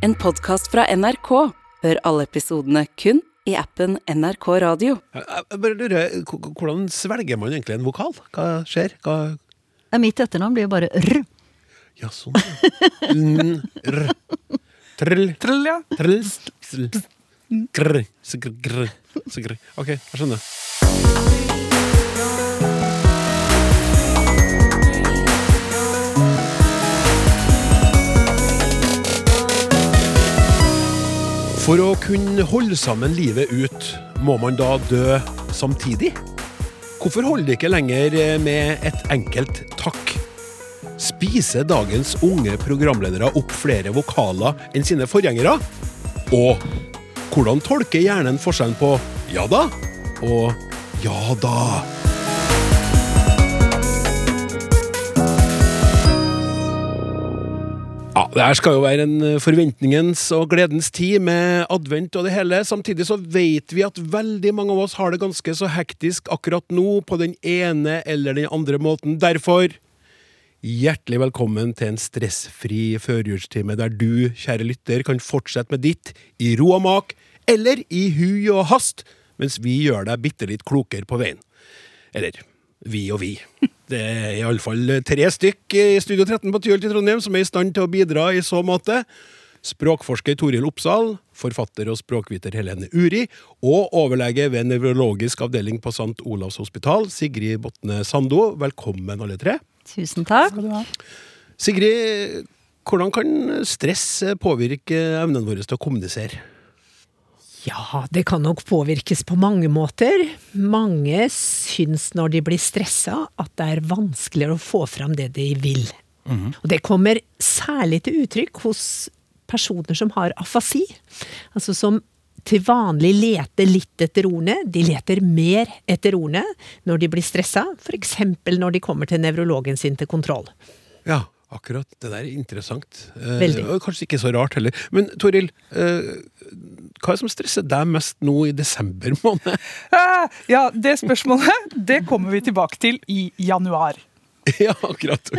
En podkast fra NRK. Hør alle episodene kun i appen NRK Radio. Jeg, bare lurer, Hvordan svelger man egentlig en vokal? Hva skjer? Hva Mitt etternavn blir jo bare r. Ja, sånn. N, r. Trl Trl, ja. Trl sl, Grr. Grr. OK, jeg skjønner. For å kunne holde sammen livet ut, må man da dø samtidig? Hvorfor holder det ikke lenger med et enkelt takk? Spiser dagens unge programledere opp flere vokaler enn sine forgjengere? Og hvordan tolker hjernen forskjellen på ja da og ja da? Det her skal jo være en eh, forventningens og gledens tid med advent og det hele. Samtidig så vet vi at veldig mange av oss har det ganske så hektisk akkurat nå på den ene eller den andre måten. Derfor hjertelig velkommen til en stressfri førjulstime der du, kjære lytter, kan fortsette med ditt i ro og mak, eller i hui og hast, mens vi gjør deg bitte litt klokere på veien. Eller vi og vi. Det er iallfall tre stykk i Studio 13 på Tyholt i Trondheim som er i stand til å bidra i så måte. Språkforsker Toril Oppsal, forfatter og språkviter Helene Uri, og overlege ved nevrologisk avdeling på St. Olavs hospital, Sigrid Botne Sando. Velkommen, alle tre. Tusen takk. Sigrid, hvordan kan stress påvirke evnen vår til å kommunisere? Ja, det kan nok påvirkes på mange måter. Mange syns når de blir stressa at det er vanskeligere å få fram det de vil. Og det kommer særlig til uttrykk hos personer som har afasi. Altså som til vanlig leter litt etter ordene. De leter mer etter ordene når de blir stressa, f.eks. når de kommer til nevrologen sin til kontroll. Ja, akkurat. Det der er interessant. Eh, Veldig. og kanskje ikke så rart heller. Men Toril, eh, hva er det som stresser deg mest nå i desember måned? Ah, Ja, det spørsmålet det kommer vi tilbake til i januar. ja, akkurat.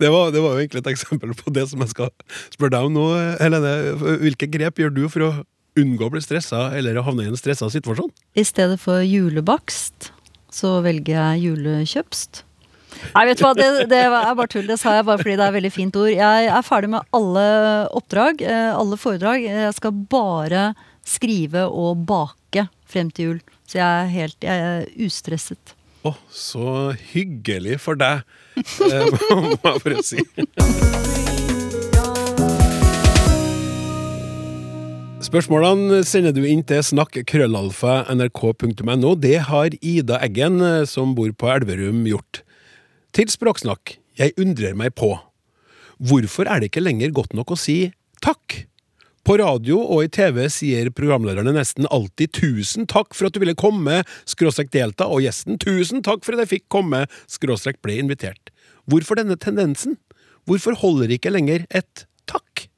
Det, var, det var jo egentlig et eksempel på det som jeg skal spørre deg om nå, Helene. Hvilke grep gjør du for å unngå å bli stressa eller å havne i en stressa situasjon? I stedet for julebakst, så velger jeg julekjøpst. Nei, vet du hva, det, det er bare tull. Det sa jeg bare fordi det er et veldig fint ord. Jeg er ferdig med alle oppdrag, eh, alle foredrag. Jeg skal bare skrive og bake frem til jul. Så jeg er helt jeg er ustresset. Å, så hyggelig for deg, eh, må jeg bare si. Spørsmålene sender du inn til snakk.krøllalfa.nrk.no. Det har Ida Eggen, eh, som bor på Elverum, gjort. Til Språksnakk. Jeg undrer meg på hvorfor er det ikke lenger godt nok å si takk? På radio og i TV sier programlederne nesten alltid 'tusen takk for at du ville komme', skråstrek delta, og gjesten 'tusen takk for at jeg fikk komme', skråstrek ble invitert. Hvorfor denne tendensen? Hvorfor holder ikke lenger et takk?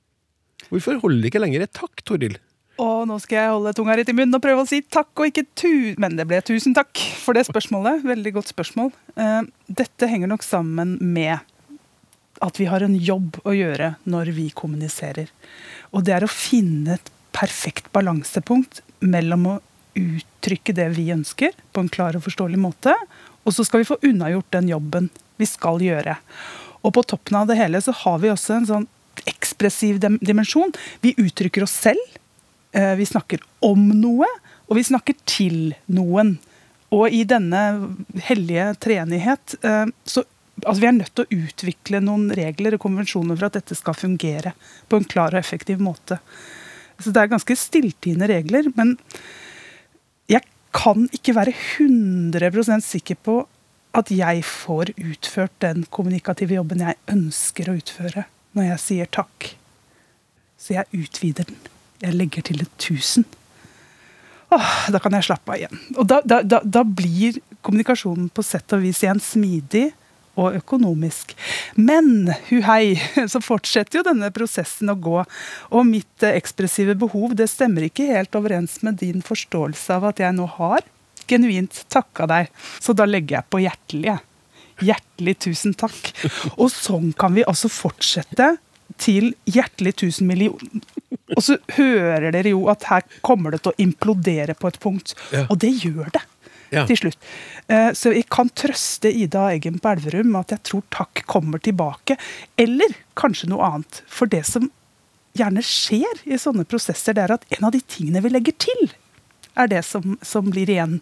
Hvorfor holder ikke lenger et takk, Toril? Og nå skal jeg holde tunga rett i munnen og prøve å si takk og ikke tu... Men det ble tusen takk for det spørsmålet. Veldig godt spørsmål. Eh, Dette henger nok sammen med at vi har en jobb å gjøre når vi kommuniserer. Og det er å finne et perfekt balansepunkt mellom å uttrykke det vi ønsker på en klar og forståelig måte, og så skal vi få unnagjort den jobben vi skal gjøre. Og på toppen av det hele så har vi også en sånn ekspressiv dimensjon. Vi uttrykker oss selv. Eh, Vi snakker om noe, og vi snakker til noen. Og i denne hellige treenighet eh, så altså Vi er nødt til å utvikle noen regler og konvensjoner for at dette skal fungere på en klar og effektiv måte. Så Det er ganske stilltiende regler, men jeg kan ikke være 100% sikker på at jeg får utført den kommunikative jobben jeg ønsker å utføre når jeg sier takk. Så jeg utvider den. Jeg legger til et tusen. Åh, da kan jeg slappe av igjen. Og da, da, da, da blir kommunikasjonen på sett og vis igjen smidig og økonomisk. Men hu hei, så fortsetter jo denne prosessen å gå. Og mitt eh, ekspressive behov det stemmer ikke helt overens med din forståelse av at jeg nå har genuint takka deg. Så da legger jeg på hjertelig. Hjertelig tusen takk. Og sånn kan vi altså fortsette til hjertelig tusen millioner. Og så hører dere jo at her kommer det til å implodere på et punkt. Ja. Og det gjør det. Ja. Til slutt. Eh, Så jeg kan trøste Ida Eggen på Elverum med at jeg tror takk kommer tilbake. Eller kanskje noe annet. For det som gjerne skjer i sånne prosesser, det er at en av de tingene vi legger til, er det som, som blir igjen.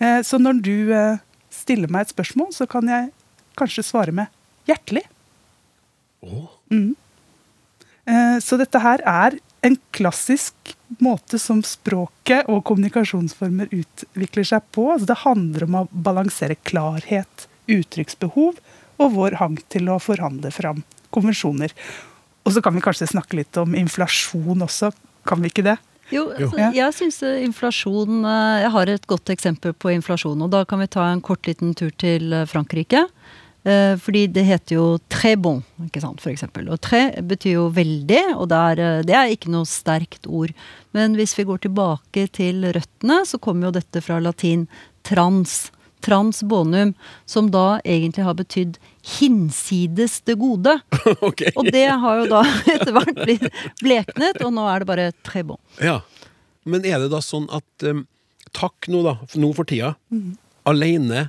Eh, Så når du eh, stiller meg et spørsmål, så kan jeg kanskje svare med hjertelig. Mm. Eh, Så dette her er en klassisk måte som språket og kommunikasjonsformer utvikler seg på. Altså det handler om å balansere klarhet, uttrykksbehov og vår hang til å forhandle fram konvensjoner. Og så kan vi kanskje snakke litt om inflasjon også, kan vi ikke det? Jo, altså, jeg syns inflasjon eh, Jeg har et godt eksempel på inflasjon. Og da kan vi ta en kort liten tur til eh, Frankrike. Eh, fordi det heter jo très bon, ikke sant, for eksempel. Og très betyr jo veldig, og det er, eh, det er ikke noe sterkt ord. Men hvis vi går tilbake til røttene, så kommer jo dette fra latin trans. Trans bonum, som da egentlig har betydd hinsides det gode. Okay. Og det har jo da etter hvert blitt bleknet, og nå er det bare très bon. Ja. Men er det da sånn at um, takk nå, da, nå for tida, alene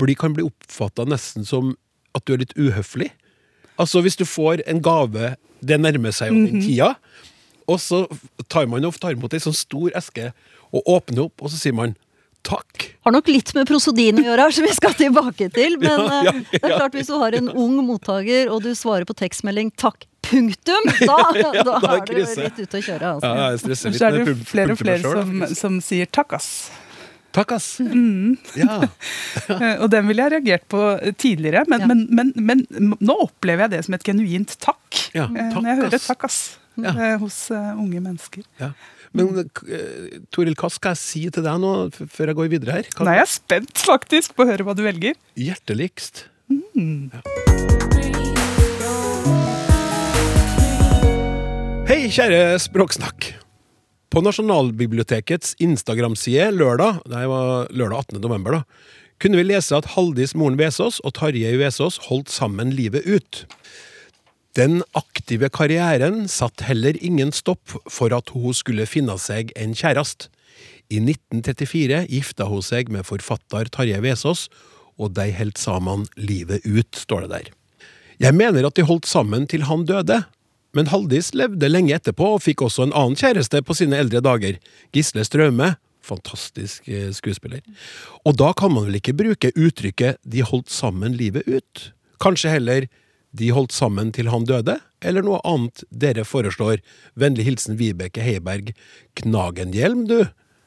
blir, kan bli oppfatta nesten som at du er litt uhøflig? Altså hvis du får en gave, det nærmer seg jo den tida, og så tar man og tar imot ei sånn stor eske og åpner opp, og så sier man takk. Har nok litt med prosodien å gjøre her, som vi skal tilbake til. Men Ja, ja, ja. det er klart hvis du har en ung mottaker, og du svarer på tekstmelding 'takk, punktum', da, Ja, da da er du litt ute å kjøre. Altså. Ja, jeg stresser litt Så er det flere og flere som, som sier takk, ass. Takk, ass. Ja. Eh, Og den ville jeg reagert på tidligere, men, Ja. men, men, men nå opplever jeg det som et genuint takk. Ja, eh, takk, når jeg hører ass. takk, ass. Ja. eh, Hos uh, unge mennesker. ja. Men Toril, hva skal jeg si til deg nå, før jeg går videre her? Hva, jeg er spent faktisk på å høre hva du velger. Hjerteligst. Ja. Hei, kjære Språksnakk. På Nasjonalbibliotekets Instagram-side lørdag, det var lørdag 18. november, da, kunne vi lese at Haldis Moren Vesaas og Tarjei Vesaas holdt sammen livet ut. Den aktive karrieren satt heller ingen stopp for at hun skulle finne seg en kjæreste. I 1934 gifta hun seg med forfatter Tarjei Vesaas, og de holdt sammen livet ut, står det der. Jeg mener at de holdt sammen til han døde, men Haldis levde lenge etterpå og fikk også en annen kjæreste på sine eldre dager, Gisle Straume, fantastisk eh, skuespiller. Og da kan man vel ikke bruke uttrykket 'de holdt sammen livet ut'? Kanskje heller 'de holdt sammen til han døde', eller noe annet dere foreslår. Vennlig hilsen Vibeke Heiberg Knagenhjelm, du.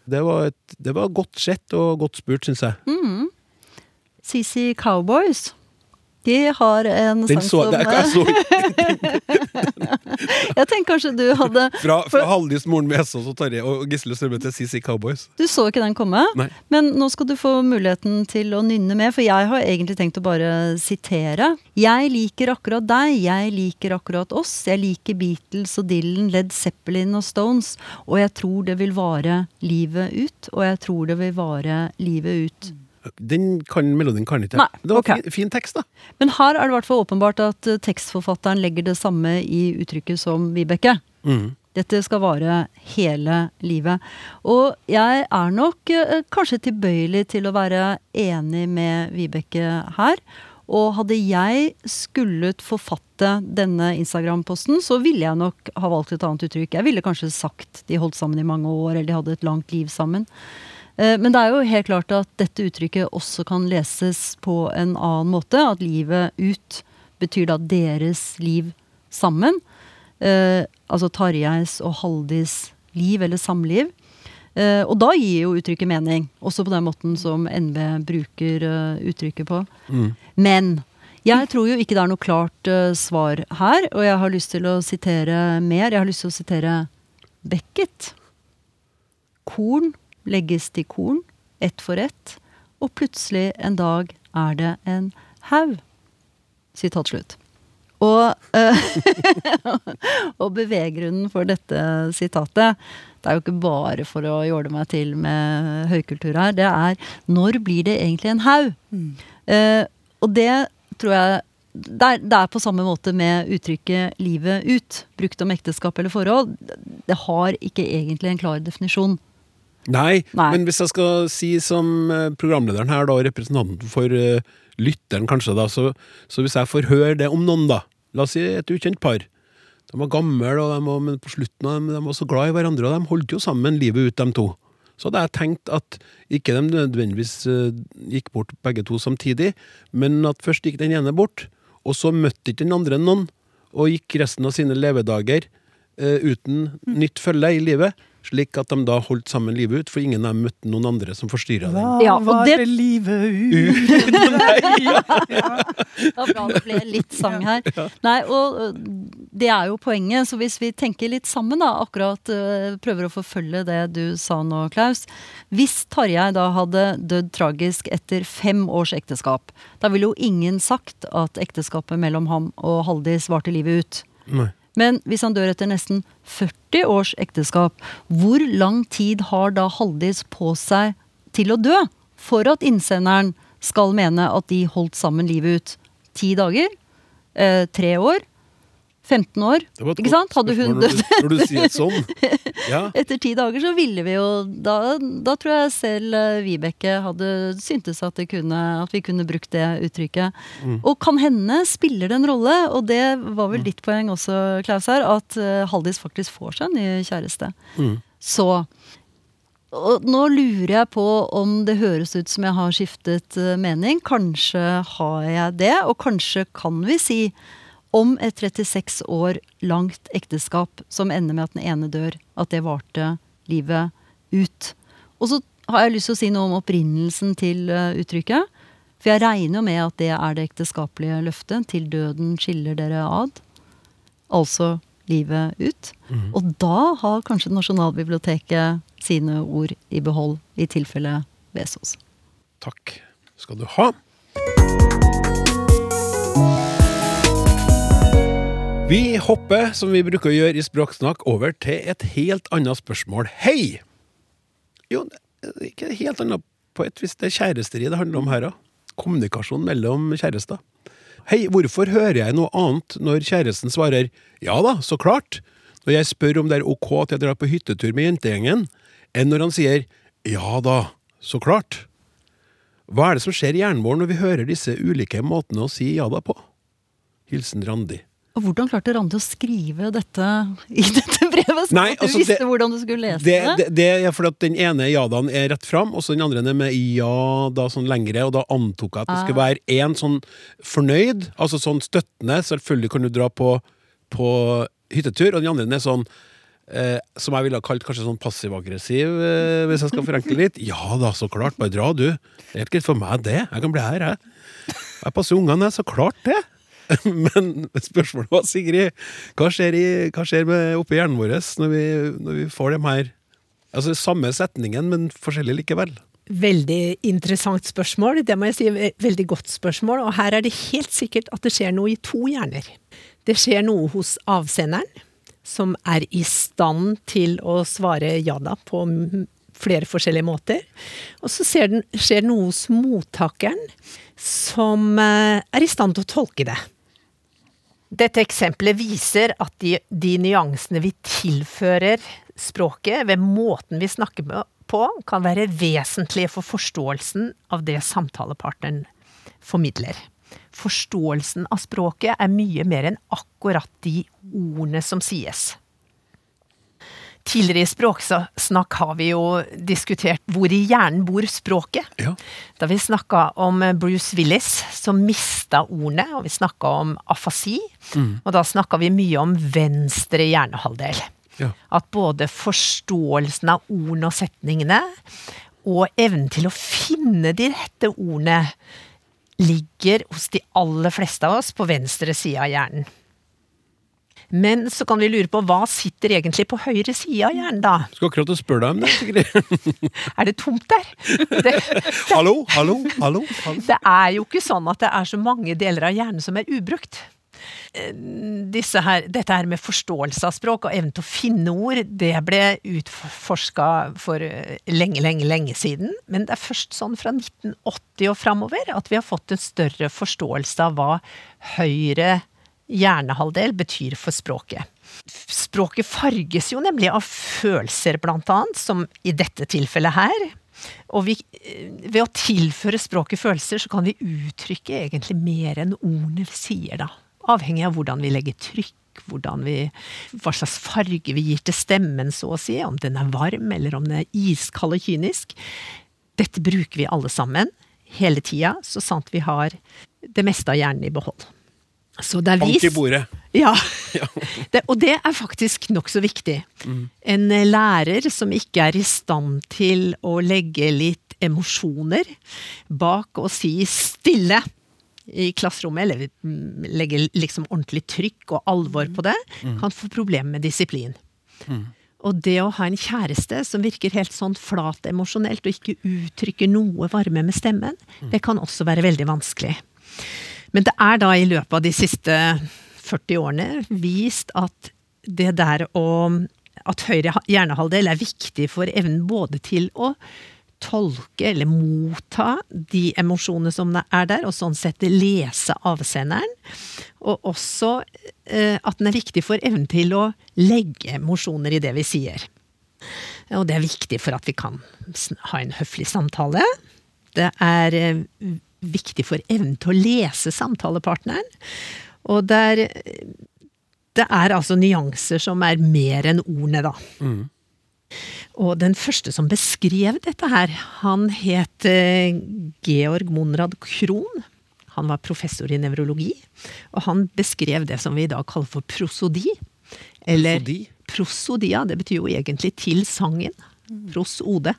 Det var, et, det var godt sett og godt spurt, syns jeg. CC Cowboys. De har en Den sang så, som er- jeg så Jeg tenker kanskje du hadde fra, fra Halldis, Moren Vesaas og Tarjei og Gisle Strømme til CC Cowboys. Du så ikke den komme, Nei. men nå skal du få muligheten til å nynne med, for jeg har egentlig tenkt å bare sitere. Jeg liker akkurat deg, jeg liker akkurat oss. Jeg liker Beatles og Dylan, Led Zeppelin og Stones. Og jeg tror det vil vare livet ut, og jeg tror det vil vare livet ut. Den kan, melodien kan ikke. Nei, det var okay. fin, fin tekst, da. Men her er det i åpenbart at eh, tekstforfatteren legger det samme i uttrykket som Vibeke. Mm. Dette skal vare hele livet. Og jeg er nok eh, kanskje tilbøyelig til å være enig med Vibeke her. Og hadde jeg skullet forfatte denne Instagram-posten, så ville jeg nok ha valgt et annet uttrykk. Jeg ville kanskje sagt de holdt sammen i mange år, eller de hadde et langt liv sammen. Eh, Men det er jo helt klart at dette uttrykket også kan leses på en annen måte. At livet ut betyr da deres liv sammen. Eh, altså Tarjeis og Haldis liv eller samliv. Eh, og da gir jo uttrykket mening, også på den måten som NB bruker uh, uttrykket på. Men jeg tror jo ikke det er noe klart uh, svar her, og jeg har lyst til å sitere mer. Jeg har lyst til å sitere Beckett. Korn legges til korn, ett for ett, og plutselig en dag er det en haug. Sitat slutt. Og, eh, og beveggrunnen for dette sitatet, det er jo ikke bare for å jåle meg til med høykultur her, det er når blir det egentlig en haug? Eh, og det tror jeg det er, det er på samme måte med uttrykket 'livet ut', brukt om ekteskap eller forhold. Det har ikke egentlig en klar definisjon. Nei, Nei. men hvis jeg skal si som eh, programlederen her, da, representanten for uh, lytteren kanskje, da, så, så hvis jeg får høre det om noen, da, la oss si et ukjent par. De var gamle, og de var, men på slutten av dem, de var så glad i hverandre, og de holdt jo sammen livet ut, de to. Så hadde jeg tenkt at ikke de nødvendigvis uh, gikk bort begge to samtidig, men at først gikk den ene bort, og så møtte ikke den andre noen, og gikk resten av sine levedager uh, uten nytt følge i livet, slik at de da holdt sammen livet ut, for ingen av dem møtte noen andre som forstyrra dem. Hva Ja, var det- det livet ut? Det var bra det ble litt sang her. Nei, og det er jo poenget, så hvis vi tenker litt sammen, da, akkurat prøver å forfølge det du sa nå, Klaus. Hvis Tarjei da hadde dødd tragisk etter fem års ekteskap, da ville jo ingen sagt at ekteskapet mellom ham og Haldis varte livet ut. Nei. Men hvis han dør etter nesten 40 års ekteskap, hvor lang tid har da Haldis på seg til å dø for at innsenderen skal mene at de holdt sammen livet ut? Ti dager? Eh, tre år? 15 år? Ikke sant? Hadde hun når dødd du- Når du sier det sånn. Ja. etter ti dager, så ville vi jo Da, da tror jeg selv eh, Vibeke hadde syntes at, det kunne, at vi kunne brukt det uttrykket. Og kan hende spiller det en rolle, og det var vel ditt poeng også, Klaus her, at eh, Haldis faktisk får seg en ny kjæreste. Mm. Så og nå lurer jeg på om det høres ut som jeg har skiftet eh, mening. Kanskje har jeg det, og kanskje kan vi si om et 36 år langt ekteskap som ender med at den ene dør, at det varte livet ut. Og så har jeg lyst til å si noe om opprinnelsen til eh, uttrykket. For jeg regner jo med at det er det ekteskapelige løftet. Til døden skiller dere ad. Altså livet ut. Og da har kanskje Nasjonalbiblioteket sine ord i behold, i tilfelle Vesaas. Takk skal du ha. Vi hopper, som vi bruker å gjøre i Språksnakk, over til et helt annet spørsmål. Hei! Jo, ikke helt annet på et vis. Det er kjæresteri det handler om her, da. Kommunikasjon mellom kjærester. Hei, hvorfor hører jeg noe annet når kjæresten svarer ja da, så klart, når jeg spør om det er ok at jeg drar på hyttetur med jentegjengen, enn når han sier ja da, så klart? Hva er det som skjer i hjernen vår når vi hører disse ulike måtene å si ja da på? Hilsen Randi. Og hvordan klarte Randi å skrive dette i dette brevet? så Nei, at du altså, visste det- hvordan du skulle lese Det, det? det, det fordi at den ene ja-daen er rett fram, og så den andre er med ja da sånn lengre, og da antok jeg at det skulle Ah. være én sånn fornøyd, altså sånn støttende, selvfølgelig kan du dra på, på hyttetur, og den andre er sånn eh, som jeg ville ha kalt kanskje sånn passiv-aggressiv, eh, hvis jeg skal forenkle litt. Ja da, så klart, bare dra du. Det er helt greit for meg, det. Jeg kan bli her, jeg. Jeg passer ungene, jeg. Så klart det. Men spørsmålet var, Sigrid, hva skjer, i, hva skjer oppi hjernen vår når vi, når vi får dem her Altså samme setningen, men forskjellig likevel? Veldig interessant spørsmål. Det må jeg si veldig godt spørsmål. Og her er det helt sikkert at det skjer noe i to hjerner. Det skjer noe hos avsenderen, som er i stand til å svare ja da på flere forskjellige måter. Og så skjer, det noe hos mottakeren, som eh, er i stand til å tolke det. Dette eksempelet viser at de, de nyansene vi tilfører språket ved måten vi snakker på, kan være vesentlige for forståelsen av det samtalepartneren formidler. Forståelsen av språket er mye mer enn akkurat de ordene som sies. Tidligere i Språksnakk har vi jo diskutert hvor i hjernen bor språket. Ja. Da vi snakka om Bruce Willis, som mista ordene, og vi snakka om afasi. Og da snakka vi mye om venstre hjernehalvdel. Ja. At både forståelsen av ordene og setningene, og evnen til å finne de rette ordene, ligger hos de aller fleste av oss på venstre side av hjernen. Men så kan vi lure på hva sitter egentlig på høyre side av hjernen, da? Skulle akkurat spørre deg om det, Sigrid. Er det tomt der? Det, hallo, hallo, hallo. hallo. Det er jo ikke sånn at det er så mange deler av hjernen som er ubrukt. Eh, Disse her, dette her med forståelse av språk og evnen til å finne ord, det ble utforska for eh, lenge, lenge, lenge siden. Men det er først sånn fra 1980 og framover at vi har fått en større forståelse av hva høyre hjernehalvdel betyr for språket. Språket farges jo nemlig av følelser, blant annet, som i dette tilfellet her. Og vi, eh, ved å tilføre språket følelser, så kan vi uttrykke egentlig mer enn ordene vi sier, da. Avhengig av hvordan vi legger trykk, vi, hva slags farge vi gir til stemmen, så å si. Om den er varm, eller om den er iskald og kynisk. Dette bruker vi alle sammen, hele tida, så sant vi har det meste av hjernen i behold. Så det er Bank i bordet. ja. Det, og det er faktisk nokså viktig. En eh, lærer som ikke er i stand til å legge litt emosjoner bak og si stille i klasserommet, eller mm, legge liksom ordentlig trykk og alvor på det, kan få problemer med disiplin. Og det å ha en kjæreste som virker helt sånn flat emosjonelt og ikke uttrykker noe varme med stemmen, det kan også være veldig vanskelig. Men det er da i løpet av de siste 40 årene vist at det der å At høyre ha- hjernehalvdel er viktig for evnen både til å tolke eller motta de emosjonene som er der, og sånn sett lese avsenderen. Og også eh, at den er viktig for evnen til å legge emosjoner i det vi sier. Og det er viktig for at vi kan ha en høflig samtale. Det er eh, viktig for evnen til å lese samtalepartneren. Og det er, det er altså nyanser som er mer enn ordene, da. Og den første som beskrev dette her, han het eh, Georg Monrad Krohn. Han var professor i nevrologi, og han beskrev det som vi i dag kaller for prosodi. Eller Prosodi? prosodia, det betyr jo egentlig til sangen. Prosode.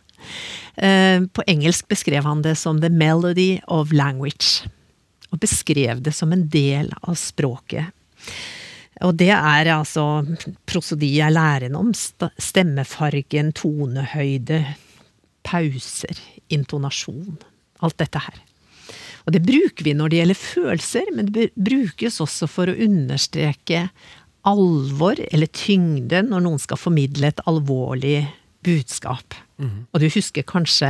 Eh, På engelsk beskrev han det som the melody of language. Og beskrev det som en del av språket. Og det er altså Prosodi er læren om stemmefargen, tonehøyde, pauser, intonasjon. Alt dette her. Og det bruker vi når det gjelder følelser, men det brukes også for å understreke alvor eller tyngde når noen skal formidle et alvorlig budskap. Og du husker kanskje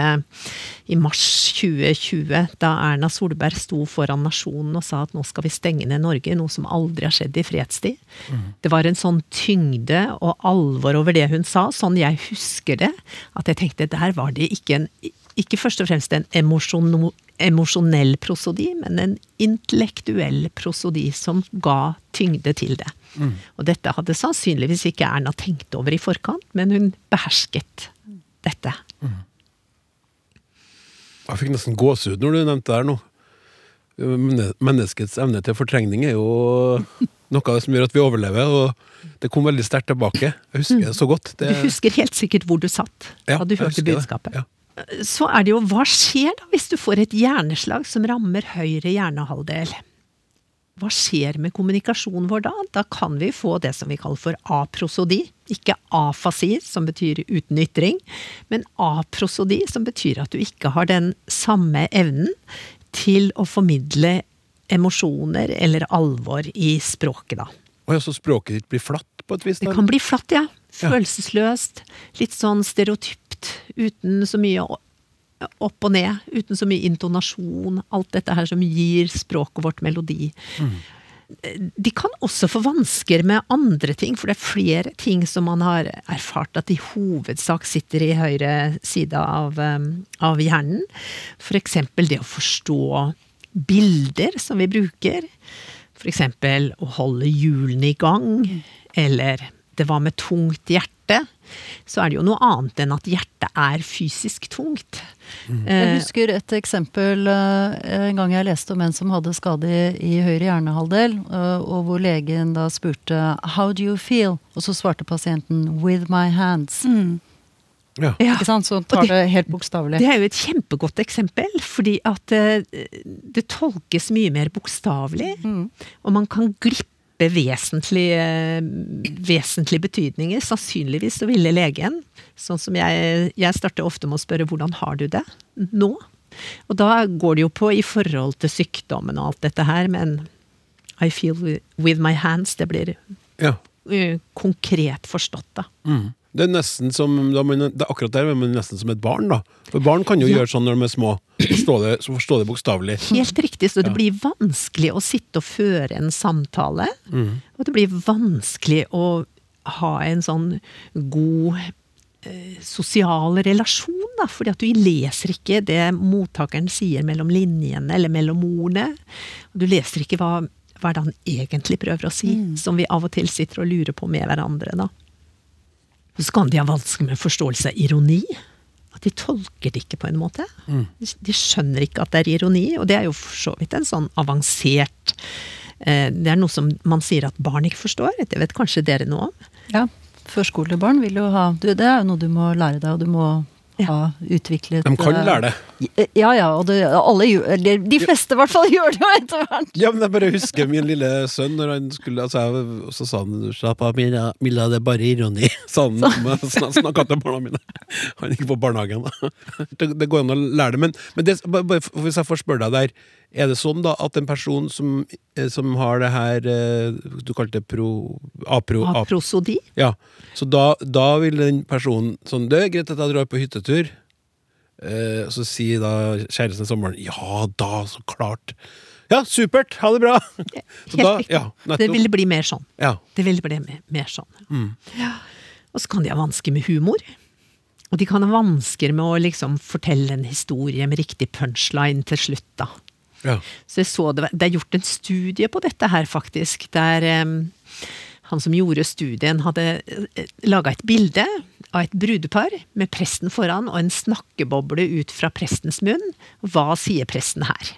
i mars 2020, da Erna Solberg sto foran nasjonen og sa at nå skal vi stenge ned Norge, noe som aldri har skjedd i fredstid. Det var en sånn tyngde og alvor over det hun sa, sånn jeg husker det, at jeg tenkte der var det ikke en ikke først og fremst en emosjonell prosodi, men en intellektuell prosodi som ga tyngde til det. Og dette hadde sannsynligvis ikke Erna tenkt over i forkant, men hun behersket dette. Jeg fikk nesten gåsehud når du nevnte det her nå. Menneskets evne til fortrengning er jo noe av det som gjør at vi overlever, og det kom veldig sterkt tilbake. Jeg husker det så godt. Det, Du husker helt sikkert hvor du satt Ja, da du hørte budskapet. Ja. Så er det jo hva skjer da hvis du får et hjerneslag som rammer høyre hjernehalvdel? Hva skjer med kommunikasjonen vår da? Da kan vi få det som vi kaller for aprosodi. Ikke afasi, som betyr uten ytring, men aprosodi, som betyr at du ikke har den samme evnen til å formidle emosjoner eller alvor i språket, da. Ja, så språket ditt blir flatt på et vis? Det kan bli flatt, ja. Følelsesløst. Litt sånn stereotypt. Uten så mye opp og ned. Uten så mye intonasjon. Alt dette her som gir språket vårt melodi. De kan også få vansker med andre ting, for det er flere ting som man har erfart at i hovedsak sitter i høyre side av, um, av hjernen. Eksempel det å forstå bilder som vi bruker. Eksempel å holde hjulene i gang, eller det var med tungt hjerte. Så er det jo noe annet enn at hjertet er fysisk tungt. Jeg Eh, husker et eksempel eh, en gang jeg leste om en som hadde skade i, i høyre hjernehalvdel, eh, og hvor legen da spurte 'How do you feel?' Og så svarte pasienten 'With my hands'. Ja. ja. Ikke sant? Så tar det, det helt bokstavelig. Det er jo et kjempegodt eksempel, fordi at det, det tolkes mye mer bokstavelig, Mm. og man kan glippe vesentlige, vesentlige betydninger. Sannsynligvis så ville legen, sånn som jeg, jeg starter ofte med å spørre hvordan har du det nå? Og da går det jo på i forhold til sykdommen og alt dette her, men I feel with- my hands. Det blir Ja. eh, konkret forstått, da. Det er nesten som da man, det er akkurat der men man nesten som et barn, da. For barn kan jo Ja. gjøre sånn når de er små. Forstå det, så forstå det bokstavelig. Helt riktig, så det blir vanskelig å sitte og føre en samtale. Og det blir vanskelig å ha en sånn god eh, sosial relasjon, da. Fordi at du leser ikke det mottakeren sier mellom linjene eller mellom ordene. Du leser ikke hva, hva er han egentlig prøver å si, som vi av og til sitter og lurer på med hverandre, da. Så kan de ha vansker med forståelse av ironi. At de tolker det ikke på en måte. De, de skjønner ikke at det er ironi, og det er jo for så vidt en sånn avansert eh, Det er noe som man sier at barn ikke forstår. Det vet kanskje dere noe om? Ja, førskolebarn vil jo ha du, Det er jo noe du må lære deg, og du må ha utviklet De kan eh, lære det. Ja ja, og det, alle gjør eller De fleste i hvert fall gjør det jo etter hvert. Ja, men jeg bare husker min lille sønn når han skulle altså jeg, så sa han 'Slapp av, Milla, Milla, det er bare ironi', sa han. Snak- Snakka til barna mine. Han gikk på barnehagen. Det, det går an å lære det. Men, men det, bare, hvis jeg får spørre deg der, er det sånn da at en person som, eh, som har det her eh, Du kalte det pro... Apro... ap- Aprosodi? Ja, så da, da vil den personen sånn, det er greit at jeg drar på hyttetur. Eh, så sier da kjæresten i sommeren, ja da, så klart. Ja, supert, ha det bra! Da, ja, det ville bli mer sånn. Ja, Det ville bli mer, sånn. Mm. Ja. Og så kan de ha vansker med humor. Og de kan ha vansker med å liksom fortelle en historie med riktig punchline til slutt, da. ja. Så jeg så det, det er gjort en studie på dette her, faktisk, der um, han som gjorde studien, hadde laga et bilde av et brudepar med presten foran og en snakkeboble ut fra prestens munn. Hva sier presten her?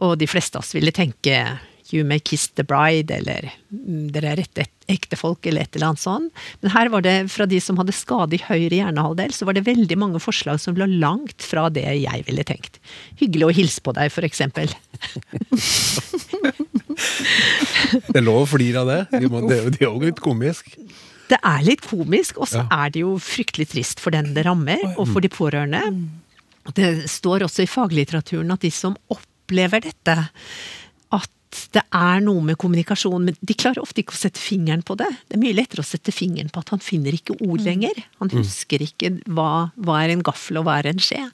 Og de fleste av oss ville tenke You may kiss the bride, eller mm, Dere er et ektefolk, eller et eller annet sånt. Men her var det, fra de som hadde skade i høyre hjernehalvdel, så var det veldig mange forslag som lå langt fra det jeg ville tenkt. Hyggelig å hilse på deg, for eksempel. Det er lov å flire av det. Det er jo litt komisk. Det er litt komisk, og så Ja. er det jo fryktelig trist for den det rammer, og for de pårørende. Det står også i faglitteraturen at de som opplever dette, at det er noe med kommunikasjon, men de klarer ofte ikke å sette fingeren på det. Det er mye lettere å sette fingeren på at han finner ikke ord lenger. Han husker ikke hva, hva er en gaffel og hva er en skje.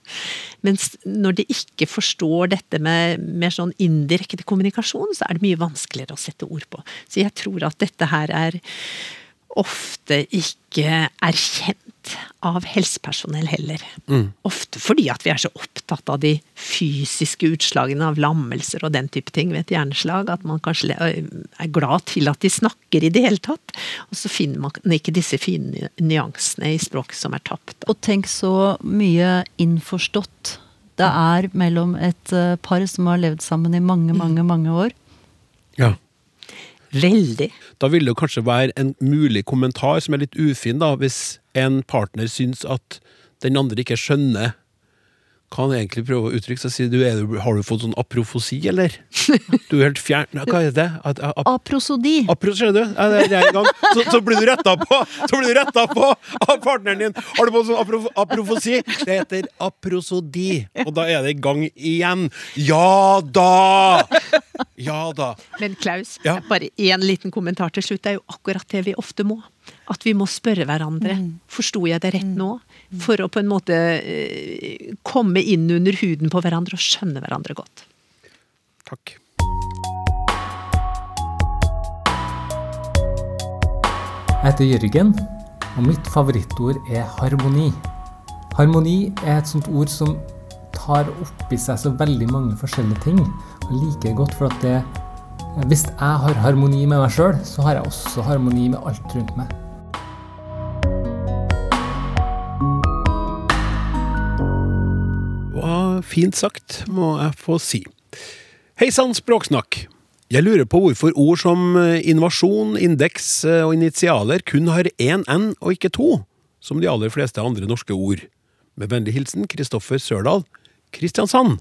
Mens når de ikke forstår dette med mer sånn indirekte kommunikasjon, så er det mye vanskeligere å sette ord på. Så jeg tror at dette her er ofte ikke erkjent av helsepersonell heller. Ofte fordi at vi er så opptatt av de fysiske utslagene av lammelser og den type ting ved et hjerneslag, at man kanskje er glad til at de snakker i det hele tatt. Og så finner man ikke disse fine nyansene i språket som er tapt. Og tenk så mye innforstått det er mellom et par som har levd sammen i mange, mange, mange år. Ja. Veldig. Da vil det kanskje være en mulig kommentar som er litt ufin, da, hvis en partner syns at den andre ikke skjønner hva han egentlig prøver å uttrykke. Så sier du, du har du fått sånn aprofosi, eller? Du er helt fjern Hva er det? At, ap Aprosodi! Apros, ser du? Nei, det er en gang. Så, så blir du retta på Så blir du rettet på av partneren din! Har du fått sånn apro, aprofosi? Det heter aprosodi. Og da er det i gang igjen. Ja da! Ja da. Men Klaus, Ja. bare én liten kommentar til slutt. Det er jo akkurat det vi ofte må. At vi må spørre hverandre. Forsto jeg det rett nå? For å på en måte eh, komme inn under huden på hverandre og skjønne hverandre godt. Takk. Jeg heter Jørgen, og mitt favorittord er harmoni. Harmoni er et sånt ord som tar opp i seg så veldig mange forskjellige ting. Og liker godt, for at det, hvis jeg har harmoni med meg sjøl, så har jeg også harmoni med alt rundt meg. Var fint sagt, må jeg få si. Hei sann, Språksnakk. Jeg lurer på hvorfor ord som eh, innovasjon, indeks eh, og initialer kun har én N og ikke to, som de aller fleste andre norske ord. Med vennlig hilsen Kristoffer Sørdal, Kristiansand.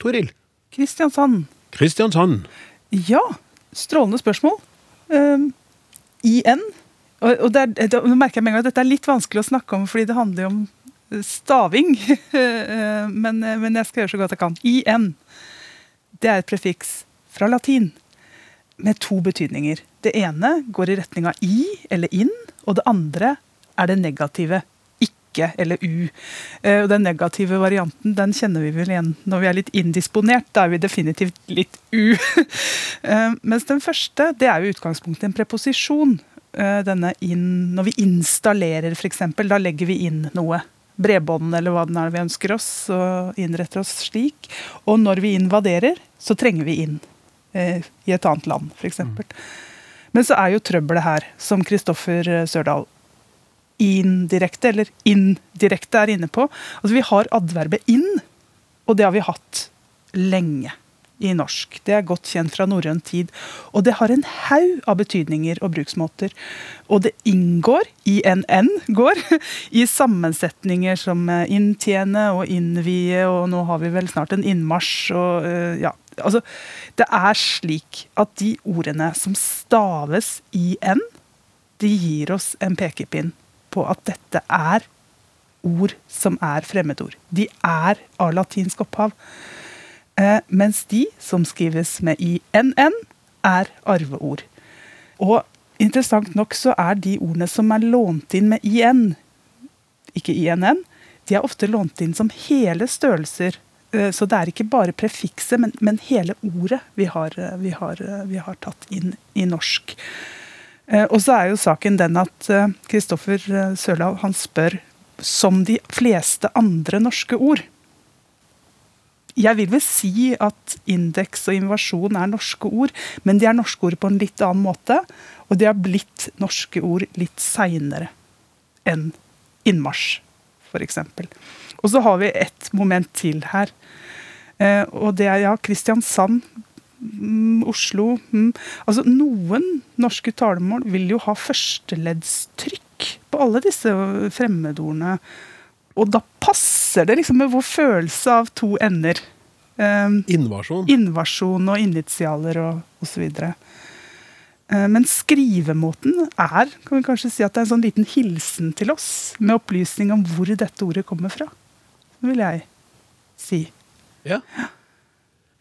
Toril. Kristiansand. Kristiansand. Ja, strålende spørsmål. Um, IN. Og, og er, da, merker jeg med en gang at dette er litt vanskelig å snakke om, fordi det handler jo om eh, staving. Eh, men, eh, men jeg skal gjøre så godt jeg kan. IN. Det er et prefiks fra latin. med to betydninger. Det ene går i retning av i eller inn, og det andre er det negative. Ikke eller u. Og Den negative varianten den kjenner vi vel igjen når vi er litt indisponert. Da er vi definitivt litt u. Mens den første det er jo utgangspunktet en preposisjon. Eh, Denne inn, når vi installerer, f.eks., da legger vi inn noe. Bredbånd eller hva det er vi ønsker oss, og innretter oss slik. Og når vi invaderer, så trenger vi inn eh, i et annet land, f.eks. Men så er jo trøbbelet her, som Kristoffer eh, Sørdal indirekte, eller indirekte er inne på. Altså Vi har adverbet inn, og det har vi hatt lenge i norsk. Det er godt kjent fra norrøn tid. Og det har en haug av betydninger og bruksmåter. Og det inngår, INN går, i sammensetninger som eh, inntjene og innvie, og nå har vi vel snart en innmarsj og eh, ja. Altså, det er slik at de ordene som staves IN, de gir oss en pekepinn på at dette er ord som er fremmedord. De er av latinsk opphav. Eh, mens de som skrives med INN, er arveord. Og interessant nok så er de ordene som er lånt inn med IN, ikke INN, de er ofte lånt inn som hele størrelser. Eh, Så det er ikke bare prefikset, men, men hele ordet vi har, eh, vi, har, vi har tatt inn i norsk. Og så er jo saken den at Kristoffer Sørlav han spør som de fleste andre norske ord. Jeg vil vel si at indeks og invasjon er norske ord, men de er norske ord på en litt annen måte. Og de har blitt norske ord litt seinere enn innmarsj, f.eks. Og så har vi et moment til her. Eh, og det er ja, Kristiansand, mm, Oslo mm. Altså noen norske talemål vil jo ha førsteleddstrykk på alle disse fremmedordene. Og da passer det liksom med vår følelse av to ender. Um, Invasjon. invasjon og initialer og osv. Men skrivemåten er kan vi kanskje si at det er en sånn liten hilsen til oss, med opplysning om hvor dette ordet kommer fra. Det vil jeg si. Ja.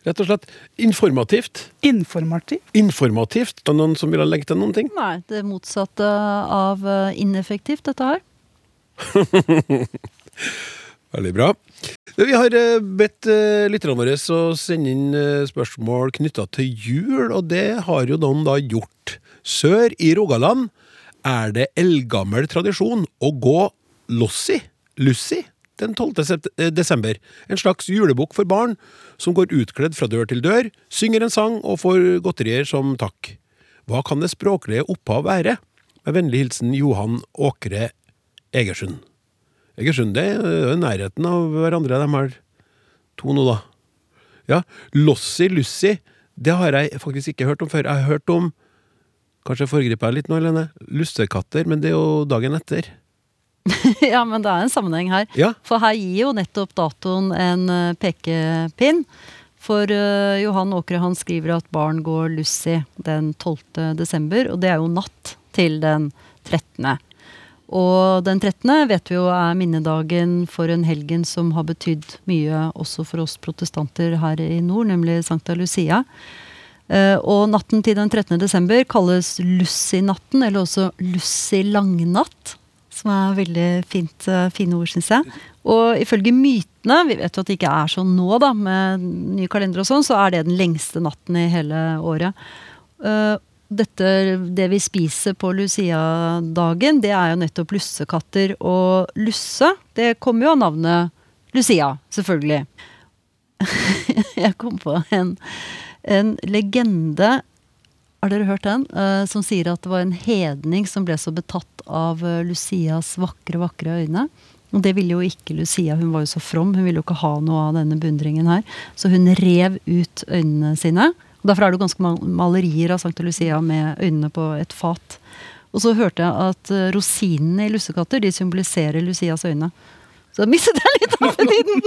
Rett og slett informativt. Informativt. Informativt. Er det noen som vil ha legge til noen ting? Nei, det motsatte av eh, ineffektivt, dette her. Veldig bra. Vi har eh, bedt eh, lytterne våre å sende inn eh, spørsmål knytta til jul, og det har jo noen da gjort. Sør i Rogaland er det eldgammel tradisjon å gå lossi, lussi, den 12. eh, desember. En slags julebukk for barn som går utkledd fra dør til dør, synger en sang og får godterier som takk. Hva kan det språklige opphav være? Med vennlig hilsen Johan Åkre Egersund. Egersund, det er jo nærheten av hverandre, de her to nå, da. Ja, Lossi Lussi, det har jeg faktisk ikke hørt om før. Jeg har hørt om Kanskje jeg foregriper jeg litt nå, Helene? Lussekatter, men det er jo dagen etter. ja, men det er en sammenheng her. Ja, For her gir jo nettopp datoen en eh, pekepinn. For uh, Johan Åkre han skriver at barn går lussi den 12. desember, og det er jo natt til den 13. Og den 13. vet vi jo er minnedagen for en helgen som har betydd mye også for oss protestanter her i nord, nemlig Sankta Lucia. Eh, og natten til den 13. desember kalles Lussi-natten, eller også Lussi-langnatt. Som er veldig fint, eh, fine ord, syns jeg. Og ifølge mytene, vi vet jo at det ikke er sånn nå, da, med nye kalendere og sånn, så er det den lengste natten i hele året. Dette, det vi spiser på Lucia-dagen, det er jo nettopp lussekatter. Og lusse, det kommer jo av navnet Lucia, selvfølgelig. Jeg kom på en, en legende Har dere hørt den? Uh, som sier at det var en hedning som ble så betatt av eh, Lucias vakre, vakre øyne. Og det ville jo ikke Lucia, hun var jo så from, hun ville jo ikke ha noe av denne beundringen her. Så hun rev ut øynene sine. Og Derfor er det jo ganske mange malerier av Sankta Lucia med øynene på et fat. Og så hørte jeg at eh, rosinene i lussekatter de symboliserer Lucias øyne. Så mistet jeg litt appetitten!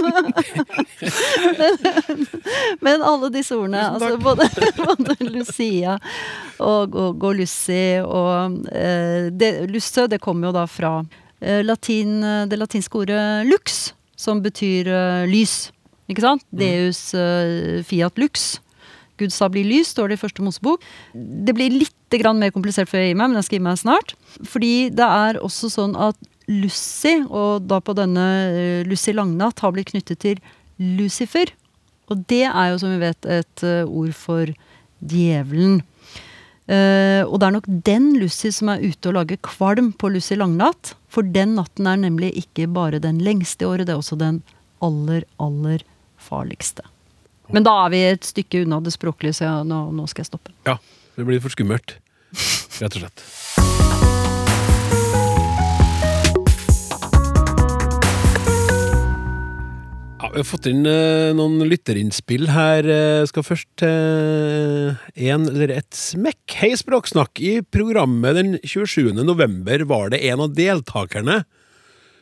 men, men alle disse ordene, altså både, både Lucia og, og Lucy. og eh, det, Lusse, det kommer jo da fra eh, latin, det latinske ordet lux, som betyr eh, lys. Ikke sant? Deus eh, fiat lux. Gud sa bli lys, står det i første Mosebok. Det blir litt mer komplisert før jeg gir meg, men jeg skal gi meg snart. Fordi det er også sånn at Lucy, og da på denne eh, Lucy Langnatt, har blitt knyttet til Lucifer. Og det er jo, som vi vet, et eh, ord for djevelen. Uh, og det er nok den Lucy som er ute og lager kvalm på Lucy Langnatt. For den natten er nemlig ikke bare den lengste i året, det er også den aller, aller farligste. Men da er vi et stykke unna det språklige, så nå, nå skal jeg stoppe. Ja, det blir for skummelt. Rett og slett. Ja, vi har fått inn eh, noen lytterinnspill her. Jeg skal først til en eller et smekk. Hei, Språksnakk. I programmet den 27. november var det en av deltakerne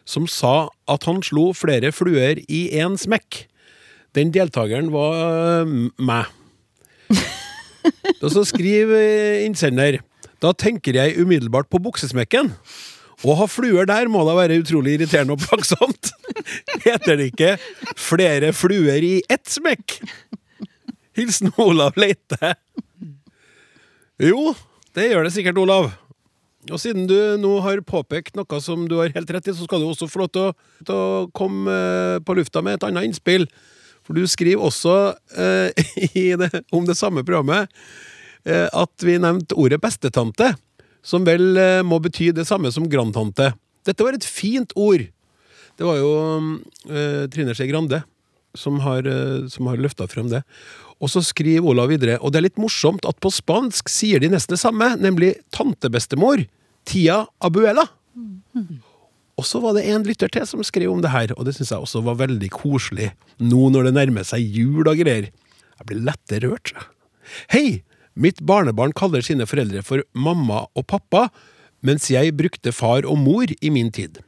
som sa at han slo flere fluer i én smekk. Den deltakeren var eh, meg. Og så skriver innsender Da tenker jeg umiddelbart på buksesmekken. Å ha fluer der må da være utrolig irriterende og plagsomt. Heter det ikke 'flere fluer i ett smekk'? Hilsen Olav Leite. Jo, det gjør det sikkert, Olav. Og siden du nå har påpekt noe som du har helt rett i, så skal du også få lov til å, til å komme eh, på lufta med et annet innspill. For du skriver også eh, i det, om det samme programmet eh, at vi nevnte ordet bestetante, som vel eh, må bety det samme som grandtante. Dette var et fint ord. Det var jo eh, Trine Skei Grande som har, eh, som har løfta frem det. Og så skriver Olav videre, og det er litt morsomt at på spansk sier de nesten det samme, nemlig tantebestemor. Tia abuela. Og så var det en lytter til som skrev om det her, og det syns jeg også var veldig koselig, nå når det nærmer seg jul og greier. Jeg blir lette rørt. Hei! Mitt barnebarn kaller sine foreldre for mamma og pappa, mens jeg brukte far og mor i min tid.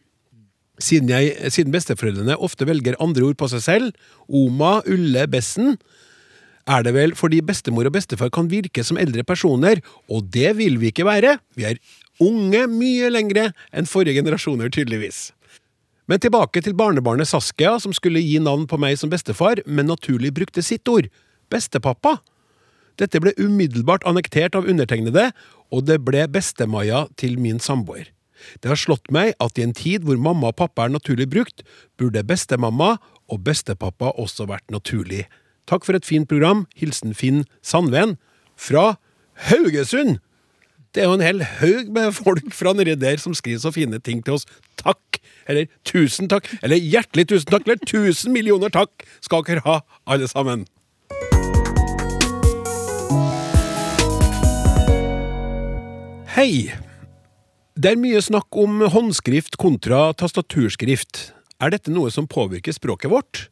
Siden, jeg, siden besteforeldrene ofte velger andre ord på seg selv, Oma, Ulle, Bessen, er det vel fordi bestemor og bestefar kan virke som eldre personer, og det vil vi ikke være. Vi er unge mye lengre enn forrige generasjoner, tydeligvis. Men tilbake til barnebarnet Saskia, som skulle gi navn på meg som bestefar, men naturlig brukte sitt ord, bestepappa. Dette ble umiddelbart annektert av undertegnede, og det ble Beste-Maja til min samboer. Det har slått meg at i en tid hvor mamma og pappa er naturlig brukt, burde bestemamma og bestepappa også vært naturlig. Takk for et fint program. Hilsen Finn Sandven fra Haugesund. Det er jo en hel haug med folk fra nedi der som skriver så fine ting til oss. Takk, eller tusen takk, eller hjertelig tusen takk, eller tusen millioner takk skal dere ha, alle sammen. Hei! Det er mye snakk om håndskrift kontra tastaturskrift. Er dette noe som påvirker språket vårt?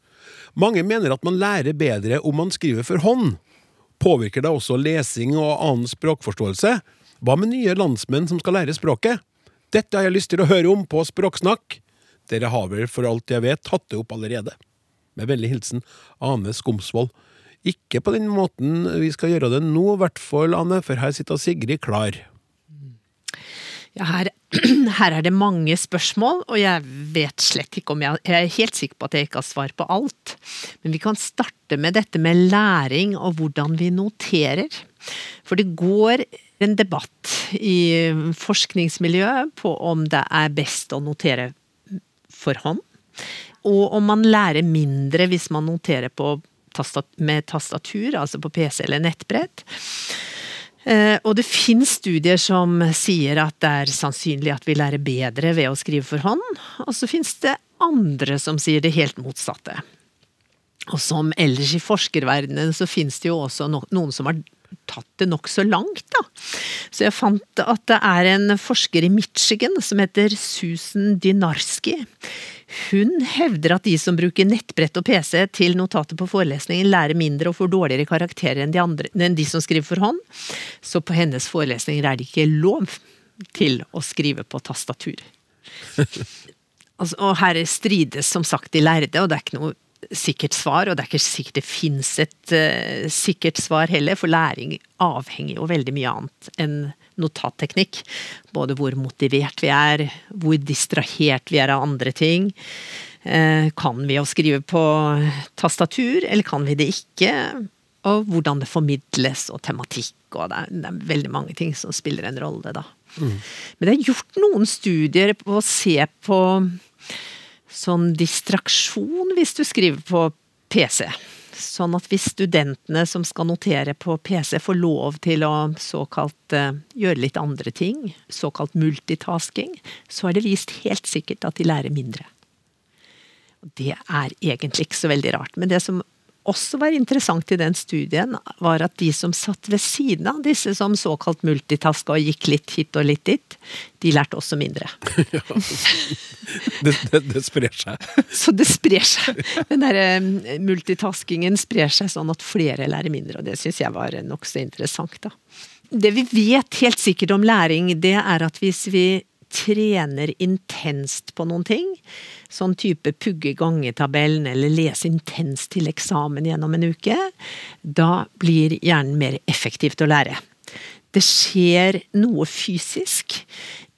Mange mener at man lærer bedre om man skriver for hånd. Påvirker det også lesing og annen språkforståelse? Hva med nye landsmenn som skal lære språket? Dette har jeg lyst til å høre om på Språksnakk. Dere har vel for alt jeg vet tatt det opp allerede. Med vennlig hilsen Ane Skomsvold. Ikke på den måten vi skal gjøre det nå, i hvert fall, Ane, for her sitter Sigrid klar. Ja, her, her er det mange spørsmål, og jeg vet slett ikke om jeg Jeg er helt sikker på at jeg ikke har svar på alt. Men vi kan starte med dette med læring og hvordan vi noterer. For det går en debatt i forskningsmiljøet på om det er best å notere for hånd, og om man lærer mindre hvis man noterer på med tastatur, altså på PC eller nettbrett. Eh, og det finnes studier som sier at det er sannsynlig at vi lærer bedre ved å skrive for hånd, og så finnes det andre som sier det helt motsatte. Og som ellers i forskerverdenen så finnes det jo også noen som har tatt det nokså langt, da. Så jeg fant at det er en forsker i Michigan som heter Susan Dynarski. Hun hevder at de som bruker nettbrett og PC til notater på forelesningen, lærer mindre og får dårligere karakterer enn de, andre, enn de som skriver for hånd. Så på hennes forelesninger er det ikke lov til å skrive på tastatur. altså, og her strides som sagt de lærde, og det er ikke noe sikkert svar, og det er ikke sikkert det fins et uh, sikkert svar heller, for læring avhenger jo veldig mye annet enn notatteknikk. Både hvor motivert vi er, hvor distrahert vi er av andre ting. Uh, kan vi å skrive på tastatur, eller kan vi det ikke? Og hvordan det formidles, og tematikk, og det er, det er veldig mange ting som spiller en rolle, da. Men det er gjort noen studier på å se på sånn distraksjon hvis du skriver på PC. Sånn at hvis studentene som skal notere på PC, får lov til å såkalt eh, gjøre litt andre ting, såkalt multitasking, så er det vist helt sikkert at de lærer mindre. Det er egentlig ikke så veldig rart. Men det som også var interessant i den studien, var at de som satt ved siden av disse som såkalt multitaska og gikk litt hit og litt dit, de lærte også mindre. Det, det, det sprer seg. Så det sprer seg. Den der eh, multitaskingen sprer seg sånn at flere lærer mindre, og det syns jeg var nokså interessant, da. Det vi vet helt sikkert om læring, det er at hvis vi trener intenst på noen ting, sånn type pugge gangetabellen eller lese intenst til eksamen gjennom en uke, da blir hjernen mer effektiv til å lære. Det skjer noe fysisk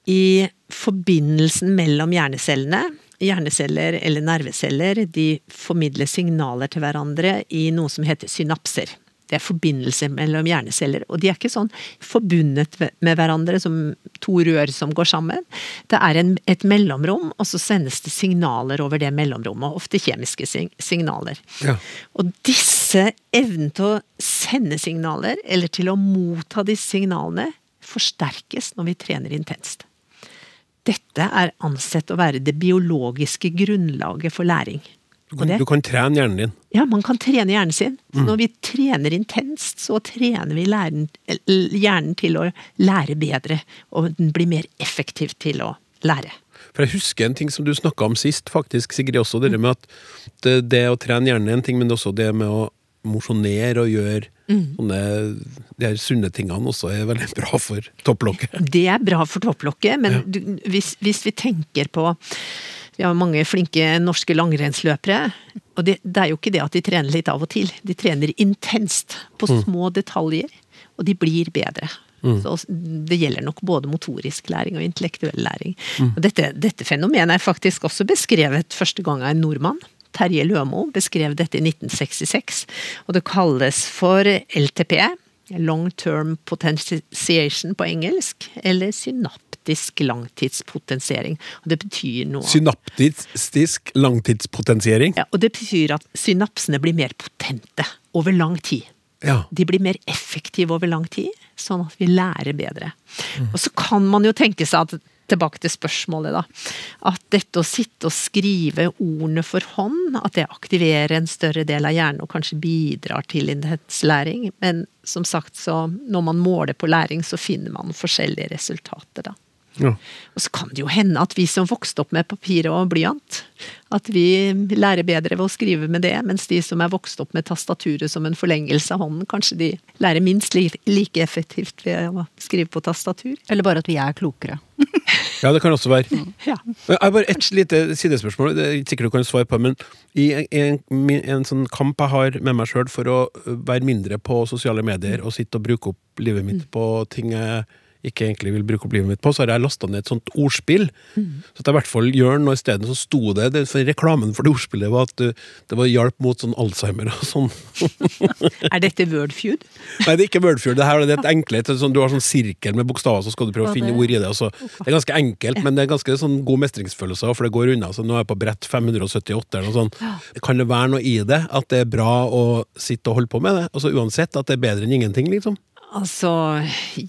i forbindelsen mellom hjernecellene. Hjerneceller eller nerveceller de formidler signaler til hverandre i noe som heter synapser. Det er forbindelser mellom hjerneceller, og de er ikke sånn forbundet med hverandre som to rør som går sammen. Det er en, et mellomrom, og så sendes det signaler over det mellomrommet, ofte kjemiske sig signaler. Ja. Og disse evnen til å sende signaler, eller til å motta disse signalene, forsterkes når vi trener intenst. Dette er ansett å være det biologiske grunnlaget for læring. Du kan, du kan trene hjernen din. Ja, man kan trene hjernen sin. Så når vi trener intenst, så trener vi læren, hjernen til å lære bedre. Og den blir mer effektiv til å lære. For jeg husker en ting som du snakka om sist, faktisk, Sigrid. Også det med at det, det å trene hjernen er en ting, men også det med å mosjonere og gjøre sånne De her sunne tingene også er veldig bra for topplokket. Det er bra for topplokket, men du, hvis, hvis vi tenker på Vi har mange flinke norske langrennsløpere. Og det, det er jo ikke det at de trener litt av og til. De trener intenst på små detaljer, og de blir bedre. Så det gjelder nok både motorisk læring og intellektuell læring. Og dette, dette fenomenet er faktisk også beskrevet første gang av en nordmann. Terje Lømo beskrev dette i 1966, og det kalles for LTP, Long Term Potentiation på engelsk, eller synaptisk langtidspotensiering. Og det betyr noe Synaptisk langtidspotensiering. ja, Og det betyr at synapsene blir mer potente over lang tid. Ja. De blir mer effektive over lang tid, sånn at vi lærer bedre. Og så kan man jo tenke seg at Tilbake til spørsmålet, da. At dette å sitte og skrive ordene for hånd, at det aktiverer en større del av hjernen og kanskje bidrar til intenslæring. Men som sagt, så når man måler på læring, så finner man forskjellige resultater, da. Ja. Og så kan det jo hende at vi som vokste opp med papir og blyant, at vi lærer bedre ved å skrive med det, mens de som er vokst opp med tastaturet som en forlengelse av hånden, kanskje de lærer minst like effektivt ved å skrive på tastatur. Eller bare at vi er klokere. ja, det kan også være. Ja. Jeg har bare et lite sidespørsmål, det er sikkert du kan svare på, men i en, en, en sånn kamp jeg har med meg sjøl for å være mindre på sosiale medier og sitte og bruke opp livet mitt på ting jeg ikke egentlig vil bruke opp livet mitt på, så har jeg lasta ned et sånt ordspill. Så at jeg i hvert fall gjør noe isteden. Så sto det, det for Reklamen for det ordspillet var at uh, det var hjelp mot sånn Alzheimer og sånn. Er dette Wordfeud? Nei, det er ikke Wordfeud. Det her er et enkelt, sånn, du har sånn sirkel med bokstaver, så skal du prøve å finne det- ord i det. og det er ganske enkelt, men det er ganske sånn god mestringsfølelse, for det går unna. Så nå er jeg på brett 578 eller noe sånt. Kan det være noe i det? At det er bra å sitte og holde på med det? Altså Uansett at det er bedre enn ingenting, liksom? Altså,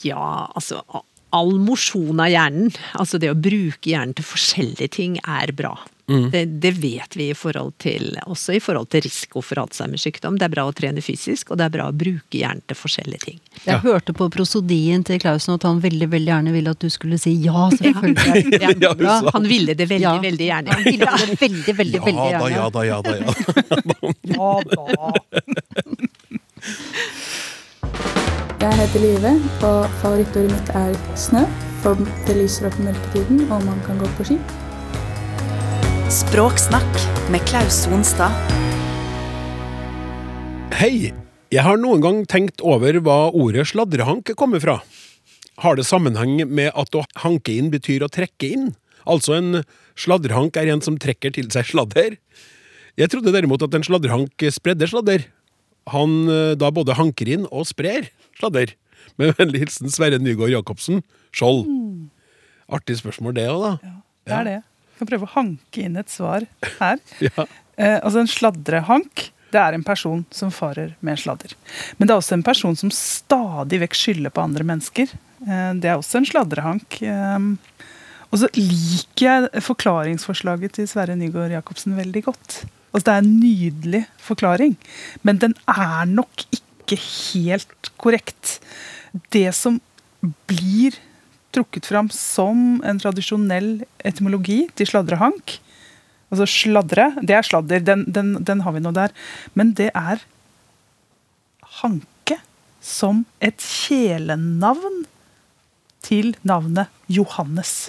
ja, altså All mosjon av hjernen, altså det å bruke hjernen til forskjellige ting, er bra. Det, det vet vi i forhold til, også i forhold til risiko for Alzheimers sykdom. Det er bra å trene fysisk, og det er bra å bruke hjernen til forskjellige ting. Jeg Ja. hørte på prosodien til Klausen at han veldig veldig gjerne ville at du skulle si ja, selvfølgelig. Ja, hun ja Han ville det veldig, Ja. veldig gjerne. Han ville det veldig, veldig, veldig Ja da, gjerne. ja da, ja da. Ja. Ja da. Jeg heter Live, og favorittordet mitt er snø. For det lyser opp i mørketiden, og man kan gå på ski. Språksnakk med Klaus Sonstad. Hei! Jeg har noen gang tenkt over hva ordet sladrehank kommer fra. Har det sammenheng med at å hanke inn betyr å trekke inn? Altså en sladrehank er en som trekker til seg sladder? Jeg trodde derimot at en sladrehank spredde sladder. Han eh, da både hanker inn og sprer sladder. Med vennlig hilsen Sverre Nygaard Jacobsen, Skjold. Artig spørsmål, det òg, da. Ja, Det er det. Jeg kan prøve å hanke inn et svar her. Ja. Eh, altså En sladrehank det er en person som farer med sladder. Men det er også en person som stadig vekk skylder på andre mennesker. Eh, det er også en sladrehank. Eh, og så liker jeg forklaringsforslaget til Sverre Nygaard Jacobsen veldig godt. Altså Det er en nydelig forklaring, men den er nok ikke helt korrekt. Det som blir trukket fram som en tradisjonell etymologi til sladrehank, Altså sladre, det er sladder, den, den, den har vi nå der. Men det er hanke som et kjælenavn til navnet Johannes.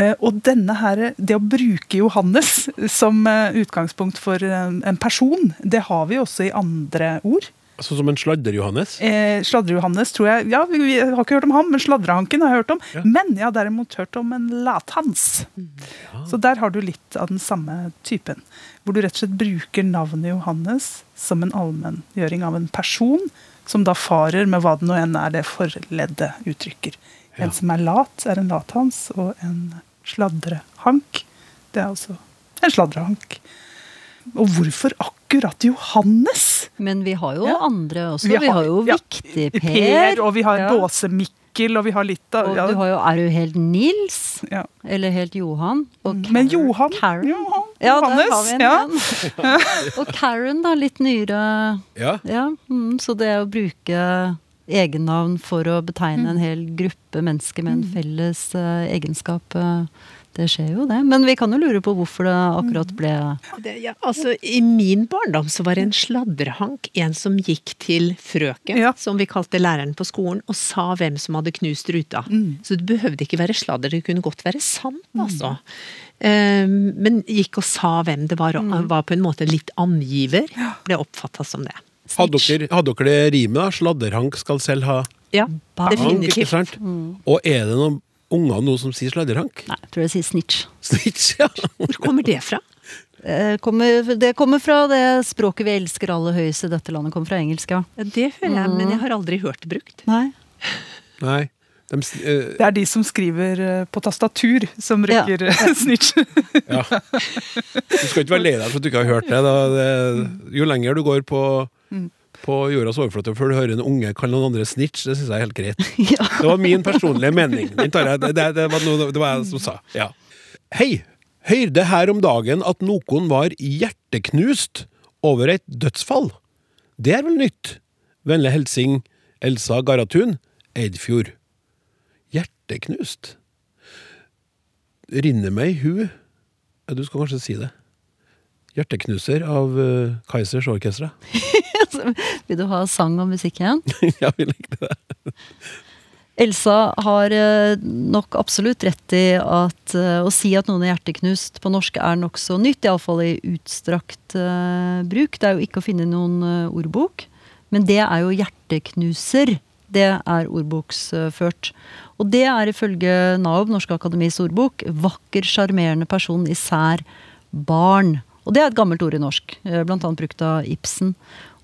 Eh, og denne her, det å bruke Johannes som eh, utgangspunkt for en, person, det har vi også i andre ord. Sånn som en sladder-Johannes. Eh, sladder-Johannes tror jeg Ja, vi, vi har ikke hørt om ham, men Sladrehanken har jeg hørt om. Ja. Men jeg har derimot hørt om en lathans. Så der har du litt av den samme typen. Hvor du rett og slett bruker navnet Johannes som en allmenngjøring av en person, som da farer med hva det nå enn er det forleddet uttrykker. Ja. En som er lat, er en lathans, og en sladrehank, det er altså en sladrehank. Og hvorfor akkurat Johannes? Men vi har jo Ja. andre også. Vi har, jo ja, Viktig-Per. Per, og vi har Ja. Båse-Mikkel, og vi har litt av Og du har jo Er du helt Nils? ja. Eller helt Johan? Og Men Johan, Karen. Johan Ja, der har vi en ja. igjen. Og Karen, da. Litt nyere. Ja. Ja, mm, så det å bruke egennavn for å betegne en hel gruppe mennesker med en felles uh, egenskap, eh, det skjer jo det. Men vi kan jo lure på hvorfor det akkurat ble Det, ja, altså, I min barndom så var det en sladrehank en som gikk til frøken, Ja. som vi kalte læreren på skolen, og sa hvem som hadde knust ruta. Mm. Så det behøvde ikke være sladder, det kunne godt være sant, altså. Um, men gikk og sa hvem det var, og var på en måte litt angiver. Ble oppfatta som det. Hadde dere, hadde dere det rimet, da? Sladderhank skal selv ha Ja, bank, definitivt. ikke sant? Og er det noen unger nå som sier sladderhank? Nei, jeg tror jeg sier snitch. Snitch, ja. Hvor kommer det fra? Eh, Kommer, det kommer fra det språket vi elsker aller høyest i dette landet. Kommer fra engelsk, ja. Ja, det føler jeg, men jeg har aldri hørt det brukt. Nei. Nei. De, s- eh, Det er de som skriver eh, på tastatur, som ja. snitch. ja. Du skal ikke være lei deg for at du ikke har hørt det. Da. det jo lenger du går på, på jordas overflate før du hører en unge kalle noen andre snitch, det syns jeg er helt greit. Ja. Det var min personlige mening. Jeg, det, det, det, var noe, det var jeg som sa. Ja. Hei! Hørte her om dagen at noen var hjerteknust over et dødsfall. Det er vel nytt? Vennlig hilsing Elsa Garatun, Eidfjord. Hjerteknust? Rinner meg i hu Du skal kanskje si det. Hjerteknuser av uh, Kaizers Orkestra. Vil du ha sang og musikk igjen? ja, vi likte det. Elsa har eh, nok absolutt rett i at eh, å si at noen er hjerteknust på norsk er nokså nytt, iallfall i utstrakt eh, bruk. Det er jo ikke å finne noen ordbok, men det er jo hjerteknuser. Det er ordboksført. Og det er ifølge NAOB, Norske Akademis ordbok, vakker, sjarmerende person, især barn. Og det er et gammelt ord i norsk, blant annet brukt av Ibsen.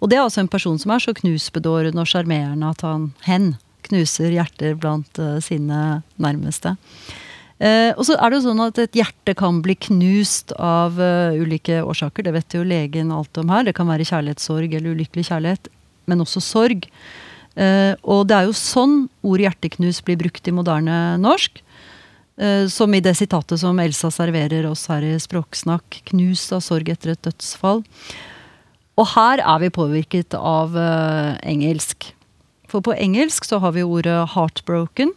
Og det er altså en person som er så knusbedårende og sjarmerende at han, hen, knuser hjerter blant uh, sine nærmeste. Uh, og så er det jo sånn at et hjerte kan bli knust av uh, ulike årsaker. Det vet jo legen alt om her. Det kan være kjærlighetssorg eller ulykkelig kjærlighet, men også sorg. Og det er jo sånn ordet hjerteknus blir brukt i moderne norsk. Som i det sitatet som Elsa serverer oss her i Språksnakk. Knust av sorg etter et dødsfall. Og her er vi påvirket av uh, engelsk. For på engelsk så har vi ordet 'heartbroken'.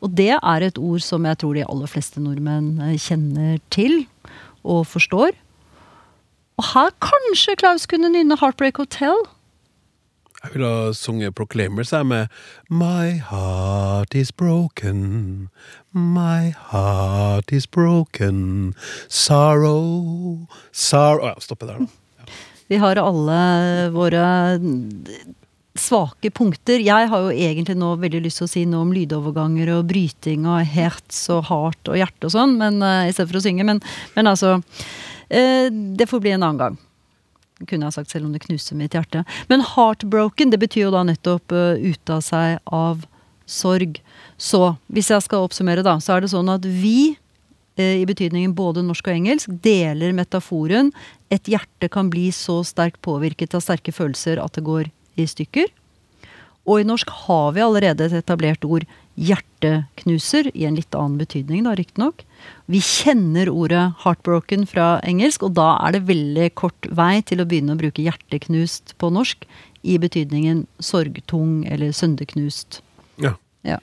Og det er et ord som jeg tror de aller fleste nordmenn eh, kjenner til og forstår. Og her kanskje Klaus kunne nynne 'Heartbreak Hotel'. Jeg ville ha sunget Proclaimers jeg, med My heart is broken, my heart is broken, sorrow, sorrow Å ja, stoppe der, da. Vi har alle våre svake punkter. Jeg har jo egentlig nå veldig lyst til å si noe om lydoverganger og bryting og hertz og heart og hjerte og sånn, men uh, i stedet for å synge. Men, men altså uh, Det får bli en annen gang. kunne jeg sagt, selv om det knuser mitt hjerte. Men heartbroken, det betyr jo da nettopp uh, ute av seg av sorg. Så hvis jeg skal oppsummere, da, så er det sånn at vi, i betydningen både norsk og engelsk, deler metaforen et hjerte kan bli så sterkt påvirket av sterke følelser at det går i stykker. Og i norsk har vi allerede et etablert ord hjerteknuser, i en litt annen betydning, da riktignok. Vi kjenner ordet 'heartbroken' fra engelsk, og da er det veldig kort vei til å begynne å bruke 'hjerteknust' på norsk, i betydningen sorgtung eller sønderknust. Ja. Ja.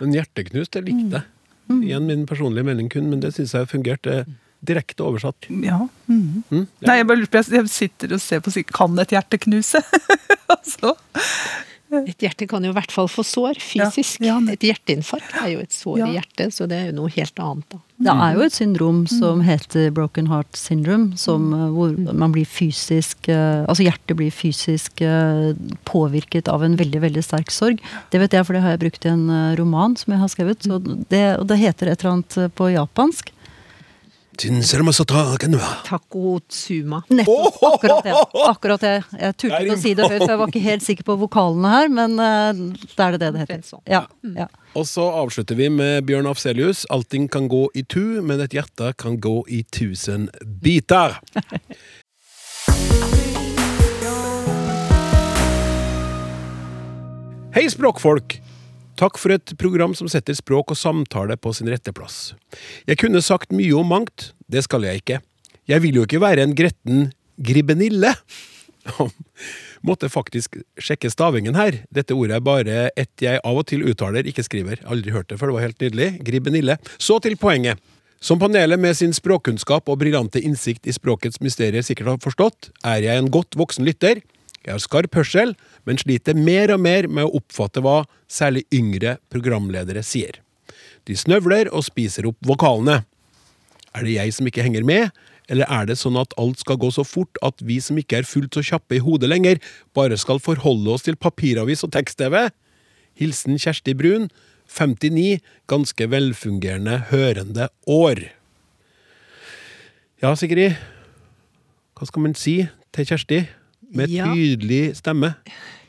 Men hjerteknust, det likte jeg. Mm. Igjen min personlige mening kun, men det syns jeg fungerte direkte oversatt. Ja. Mm. Mm? Nei, jeg bare lurer på, jeg- sitter og ser på Kan et hjerte knuse? altså. Et hjerte kan jo i hvert fall få sår fysisk. Ja, ja, men- et hjerteinfarkt er jo et sår Ja. i hjertet, så det er jo noe helt annet, da. Det er jo et syndrom som heter broken heart syndrome, som, Mm. eh, hvor man blir fysisk eh, Altså hjertet blir fysisk eh, påvirket av en veldig, veldig sterk sorg. Det vet jeg, for det har jeg brukt i en roman som jeg har skrevet. Så det, og det heter et eller annet på japansk. Takotsuma. Nettopp. Akkurat det. Akkurat det. Jeg turte ikke å si det høyt, for jeg var ikke helt sikker på vokalene her, men eh, da er det det det heter. Sånn. Ja, ja. Og så avslutter vi med Bjørn Afselius. Allting kan gå i tu, men et hjerte kan gå i tusen biter. Hei, språkfolk! Takk for et program som setter språk og samtale på sin rette plass. Jeg kunne sagt mye om mangt, det skal jeg ikke. Jeg vil jo ikke være en gretten gribbenille. Måtte faktisk sjekke stavingen her. Dette ordet er bare et jeg av og til uttaler, ikke skriver. Aldri hørt det før, det var helt nydelig. Gribbenille. Så til poenget. Som panelet med sin språkkunnskap og briljante innsikt i språkets mysterier sikkert har forstått, er jeg en godt voksen lytter. Jeg har skarp hørsel, men sliter mer og mer med å oppfatte hva særlig yngre programledere sier. De snøvler og spiser opp vokalene. Er det jeg som ikke henger med, eller er det sånn at alt skal gå så fort at vi som ikke er fullt så kjappe i hodet lenger, bare skal forholde oss til papiravis og tekst-TV? Hilsen Kjersti Brun, 59, ganske velfungerende hørende år. Ja, Sigrid, hva skal man si til Kjersti med tydelig stemme?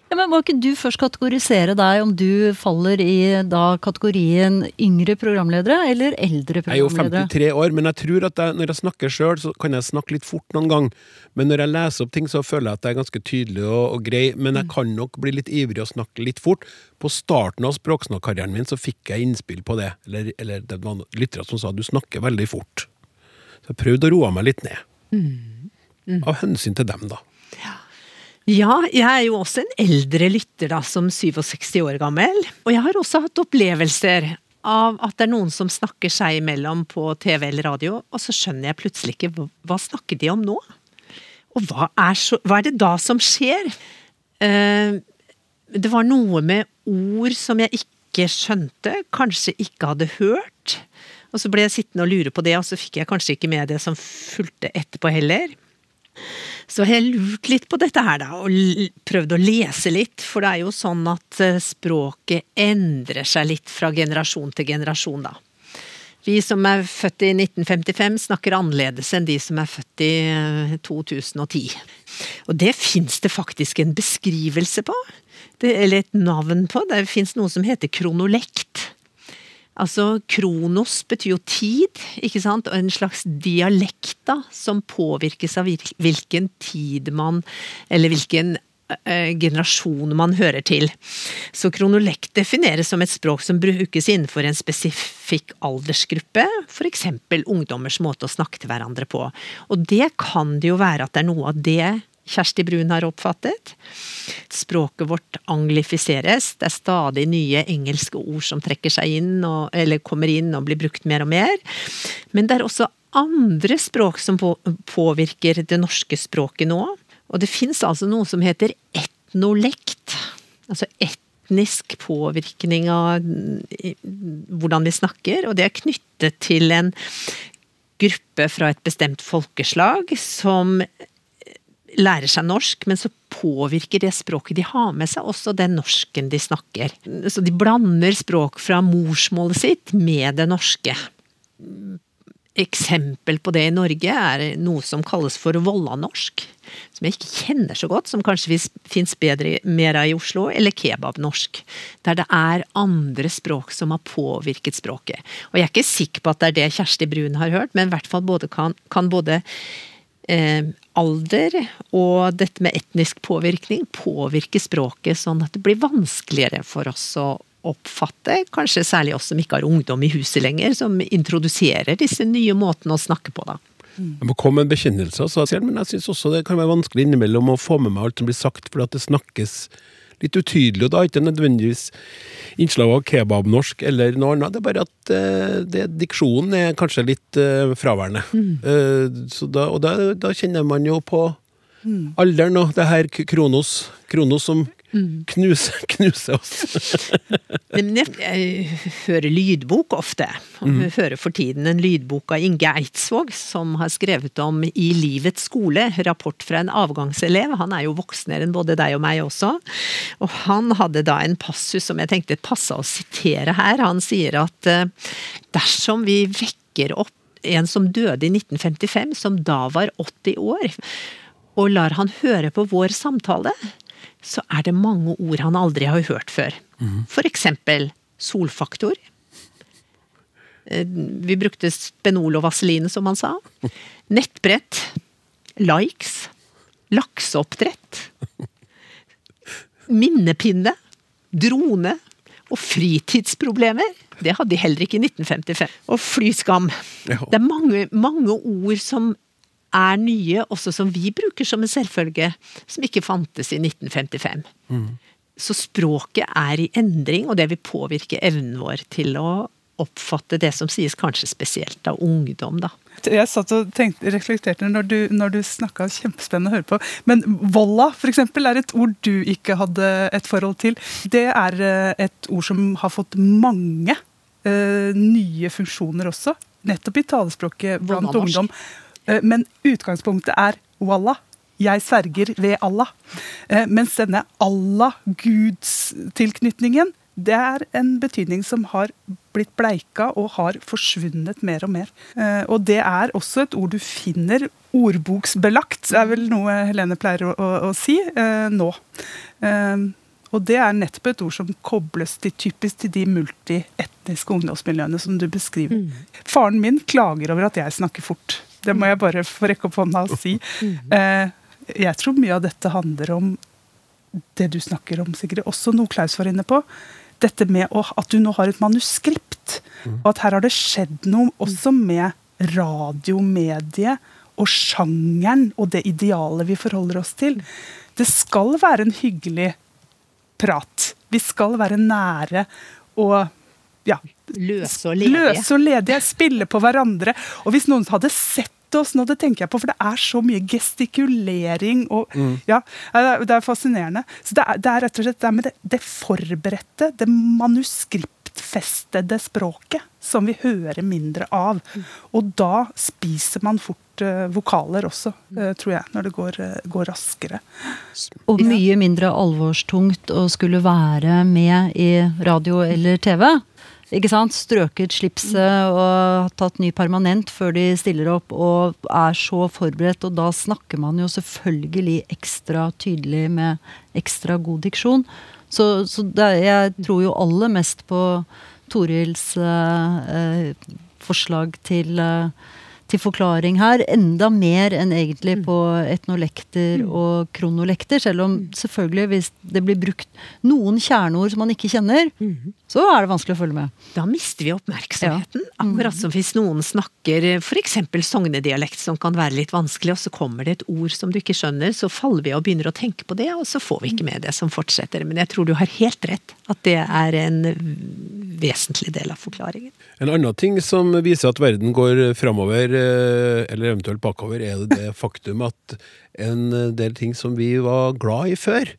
Ja, men Må ikke du først kategorisere deg om du faller i da kategorien yngre programledere eller eldre programledere? Jeg er jo 53 år, men jeg tror at jeg, når jeg snakker sjøl, så kan jeg snakke litt fort noen gang. Men når jeg leser opp ting, så føler jeg at jeg er ganske tydelig og, og grei. Men jeg kan nok bli litt ivrig og snakke litt fort. På starten av språksnakkarrieren min så fikk jeg innspill på det. Eller, eller det var lyttere som sa du snakker veldig fort. Så jeg prøvde å roe meg litt ned. Av hensyn til dem, da. Ja, jeg er jo også en eldre lytter da, som 67 år gammel. Og jeg har også hatt opplevelser av at det er noen som snakker seg imellom på TV eller radio, og så skjønner jeg plutselig ikke hva, hva snakker de om nå? Og hva er, så, hva er det da som skjer? Eh, det var noe med ord som jeg ikke skjønte, kanskje ikke hadde hørt. Og så ble jeg sittende og lure på det, og så fikk jeg kanskje ikke med det som fulgte etterpå heller. Så har jeg lurt litt på dette her, da, og prøvd å lese litt. For det er jo sånn at eh, språket endrer seg litt fra generasjon til generasjon, da. Vi som er født i 1955 snakker annerledes enn de som er født i eh, 2010. Og det fins det faktisk en beskrivelse på. Det, eller et navn på. Det fins noe som heter kronolekt. Altså, kronos betyr jo tid, ikke sant, og en slags dialekt da, som påvirkes av hvilken tid man, eller hvilken eh, generasjon man hører til. Så kronolekt defineres som et språk som brukes innenfor en spesifikk aldersgruppe, f.eks. ungdommers måte å snakke til hverandre på. Og det kan det jo være at det er noe av det Kjersti Brun har oppfattet. Språket vårt anglifiseres. Det er stadig nye engelske ord som trekker seg inn, og, eller kommer inn og blir brukt mer og mer. Men det er også andre språk som på, påvirker det norske språket nå. Og det fins altså noe som heter etnolekt. Altså etnisk påvirkning av hvordan vi snakker, og det er knyttet til en gruppe fra et bestemt folkeslag som lærer seg norsk, men så påvirker det språket de har med seg, også den norsken de snakker. Så de blander språk fra morsmålet sitt med det norske. eksempel på det i Norge er noe som kalles for vollanorsk. Som jeg ikke kjenner så godt, som kanskje fins bedre mer av i Oslo. Eller kebabnorsk. Der det er andre språk som har påvirket språket. Og jeg er ikke sikker på at det er det Kjersti Brun har hørt, men i hvert fall både kan, kan både eh, alder og dette med etnisk påvirkning påvirker språket sånn at det blir vanskeligere for oss å oppfatte, kanskje særlig oss som ikke har ungdom i huset lenger, som introduserer disse nye måtene å snakke på, da. Jeg må komme med en bekjennelse, altså, men jeg syns også det kan være vanskelig innimellom å få med meg alt som blir sagt, fordi at det snakkes litt utydelig, og da er ikke nødvendigvis innslag av kebabnorsk eller noe annet. Det er bare at uh, det, diksjonen er kanskje litt uh, fraværende. Mm. Uh, da, og da, da, kjenner man jo på mm. alderen og det her Kronos, Kronos som Knuse, knuse oss. jeg hører lydbok ofte. Mm. Jeg hører for tiden en lydbok av Inge Eidsvåg, som har skrevet om I livets skole, rapport fra en avgangselev. Han er jo voksnere enn både deg og meg også. Og han hadde da en passus som jeg tenkte passa å sitere her. Han sier at eh, dersom vi vekker opp en som døde i 1955, som da var 80 år, og lar han høre på vår samtale, så er det mange ord han aldri har hørt før. Mm. For eksempel solfaktor. Eh, vi brukte spenol og vaseline, som han sa. Nettbrett. Likes. Lakseoppdrett. Minnepinne. Drone. Og fritidsproblemer. Det hadde de heller ikke i 1955. Og flyskam. Det er mange, mange ord som er nye, også som vi bruker som en selvfølge, som ikke fantes i 1955. Mm. Så språket er i endring, og det vil påvirke evnen vår til å oppfatte det som sies, kanskje spesielt av ungdom, da. Jeg satt og tenkte, reflekterte når du, når du snakka, kjempespennende å høre på. Men volla, f.eks., er et ord du ikke hadde et forhold til. Det er eh, et ord som har fått mange uh, nye funksjoner også. Nettopp i talespråket blant ungdom. Eh, men utgangspunktet er wallah. Jeg sverger ved Allah. Eh, mens denne Allah-gudstilknytningen, det er en betydning som har blitt bleika og har forsvunnet mer og mer. Eh, og det er også et ord du finner ordboksbelagt, er vel noe Helene pleier å, å, å si nå. Og det er nettopp et ord som kobles til typisk til de multietniske ungdomsmiljøene som du beskriver. Mm. Faren min klager over at jeg snakker fort. Det må jeg bare få rekke opp hånda og si. Eh, jeg tror mye av dette handler om det du snakker om, Sigrid. Også noe Klaus var inne på. Dette med at du nå har et manuskript. Og at her har det skjedd noe også med radiomediet og sjangeren og det idealet vi forholder oss til. Det skal være en hyggelig prat. Vi skal være nære og ja, løse og ledige. Løse og ledige, Spille på hverandre. Og hvis noen hadde sett oss nå, det tenker jeg på, for det er så mye gestikulering og mm. Ja, det er fascinerende. Så det er, det er, rett og slett det med det, det forberedte, det manuskriptfestede språket som vi hører mindre av. Og da spiser man fort uh, vokaler også, uh, tror jeg, når det går, uh, går, raskere. Og mye mindre alvorstungt å skulle være med i radio eller TV ikke sant, strøket slipset og tatt ny permanent før de stiller opp og er så forberedt. Og da snakker man jo selvfølgelig ekstra tydelig med ekstra god diksjon. Så, så det, jeg tror jo aller mest på Torils eh, forslag til eh, til forklaring her. Enda mer enn egentlig på etnolekter mm. og kronolekter. Selv om mm. selvfølgelig hvis det blir brukt noen kjerneord som man ikke kjenner, mm. Så er det vanskelig å følge med. Da mister vi oppmerksomheten. Ja. Akkurat som hvis noen snakker f.eks. sognedialekt som kan være litt vanskelig, og så kommer det et ord som du ikke skjønner, så faller vi og begynner å tenke på det, og så får vi ikke med det som fortsetter. Men jeg tror du har helt rett, at det er en vesentlig del av forklaringen. En annen ting som viser at verden går framover, eh, eller eventuelt bakover, er det faktum at en del ting som vi var glad i før,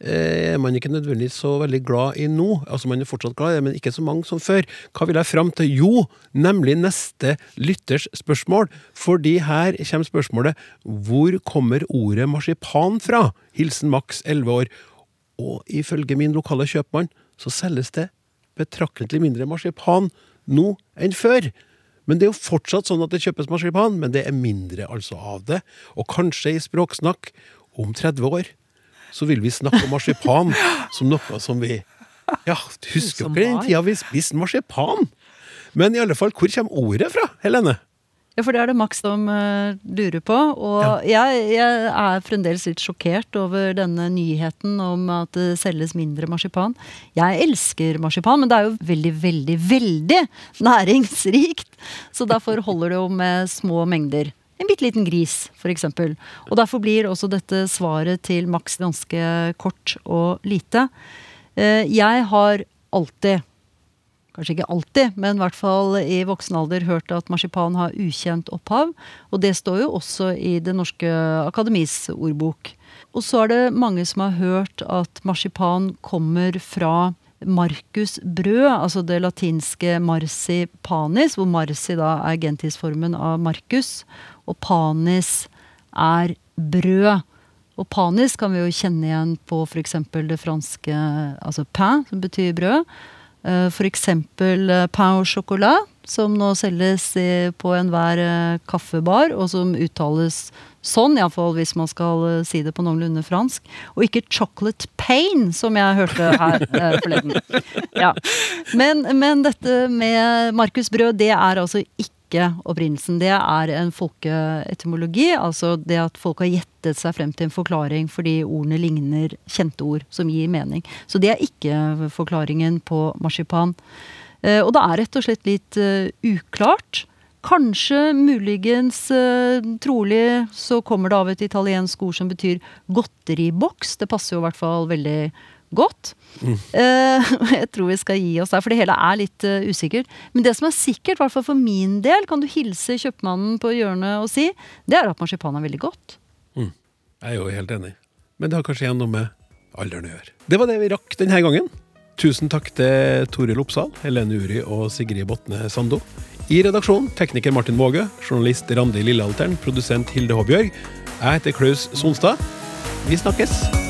er man ikke nødvendigvis så veldig glad i nå. Altså Man er fortsatt glad i det, men ikke så mange som før. Hva vil jeg fram til? Jo, nemlig neste lytters spørsmål. Fordi her kommer spørsmålet hvor kommer ordet marsipan fra? Hilsen Max, 11 år. Og ifølge min lokale kjøpmann så selges det betraktelig mindre marsipan nå enn før. Men det er jo fortsatt sånn at det kjøpes marsipan, men det er mindre altså av det. Og kanskje i språksnakk om 30 år så vil vi snakke om marsipan som noe som vi Ja, husker dere den tida vi spiste marsipan? Men i alle fall, hvor kommer ordet fra, Helene? Ja, for det er det Max som uh, lurer på. Og jeg, jeg er fremdeles litt sjokkert over denne nyheten om at det selges mindre marsipan. Jeg elsker marsipan, men det er jo veldig, veldig, veldig næringsrikt. Så derfor holder det jo med små mengder. En bitte liten gris, f.eks. Og derfor blir også dette svaret til Max ganske kort og lite. Eh, Jeg har alltid kanskje ikke alltid, men i hvert fall i voksen alder hørt at marsipan har ukjent opphav. Og det står jo også i Det norske akademis ordbok. Og så er det mange som har hørt at marsipan kommer fra Marcus brød, altså det latinske marsipanis, hvor marsi da er gentisformen av markus, og panis er brød. Og panis kan vi jo kjenne igjen på f.eks. det franske altså pain, som betyr brød. F.eks. For eksempel eh, pain au chocolat, som nå selges på enhver eh, kaffebar, og som uttales sånn, iallfall hvis man skal eh, si det på noenlunde fransk. Og ikke chocolate pain, som jeg hørte her eh, forleden. Ja. Men, men dette med Markus Brød, det er altså ikke opprinnelsen. Det er en folkeetymologi, altså det at folk har gjettet seg frem til en forklaring fordi ordene ligner kjente ord som gir mening. Så det er ikke forklaringen på marsipan. Eh, og det er rett og slett litt eh, uklart. Kanskje, muligens, eh, trolig så kommer det av et italiensk ord som betyr godteriboks. Det passer jo i hvert fall veldig godt. Eh, jeg tror vi skal gi oss der, for det hele er litt uh, usikkert. Men det som er sikkert, i hvert fall for min del, kan du hilse kjøpmannen på hjørnet og si, det er at marsipan er veldig godt. Jeg er jo helt enig. Men det har kanskje igjen noe med alderen å gjøre. Det var det vi rakk denne gangen. Tusen takk til Toril Oppsal, Helene Uri og Sigrid Botne Sando. I redaksjonen tekniker Martin Våge, journalist Randi Lillealteren, produsent Hilde Håbjørg. Jeg heter Klaus Sonstad. Vi snakkes!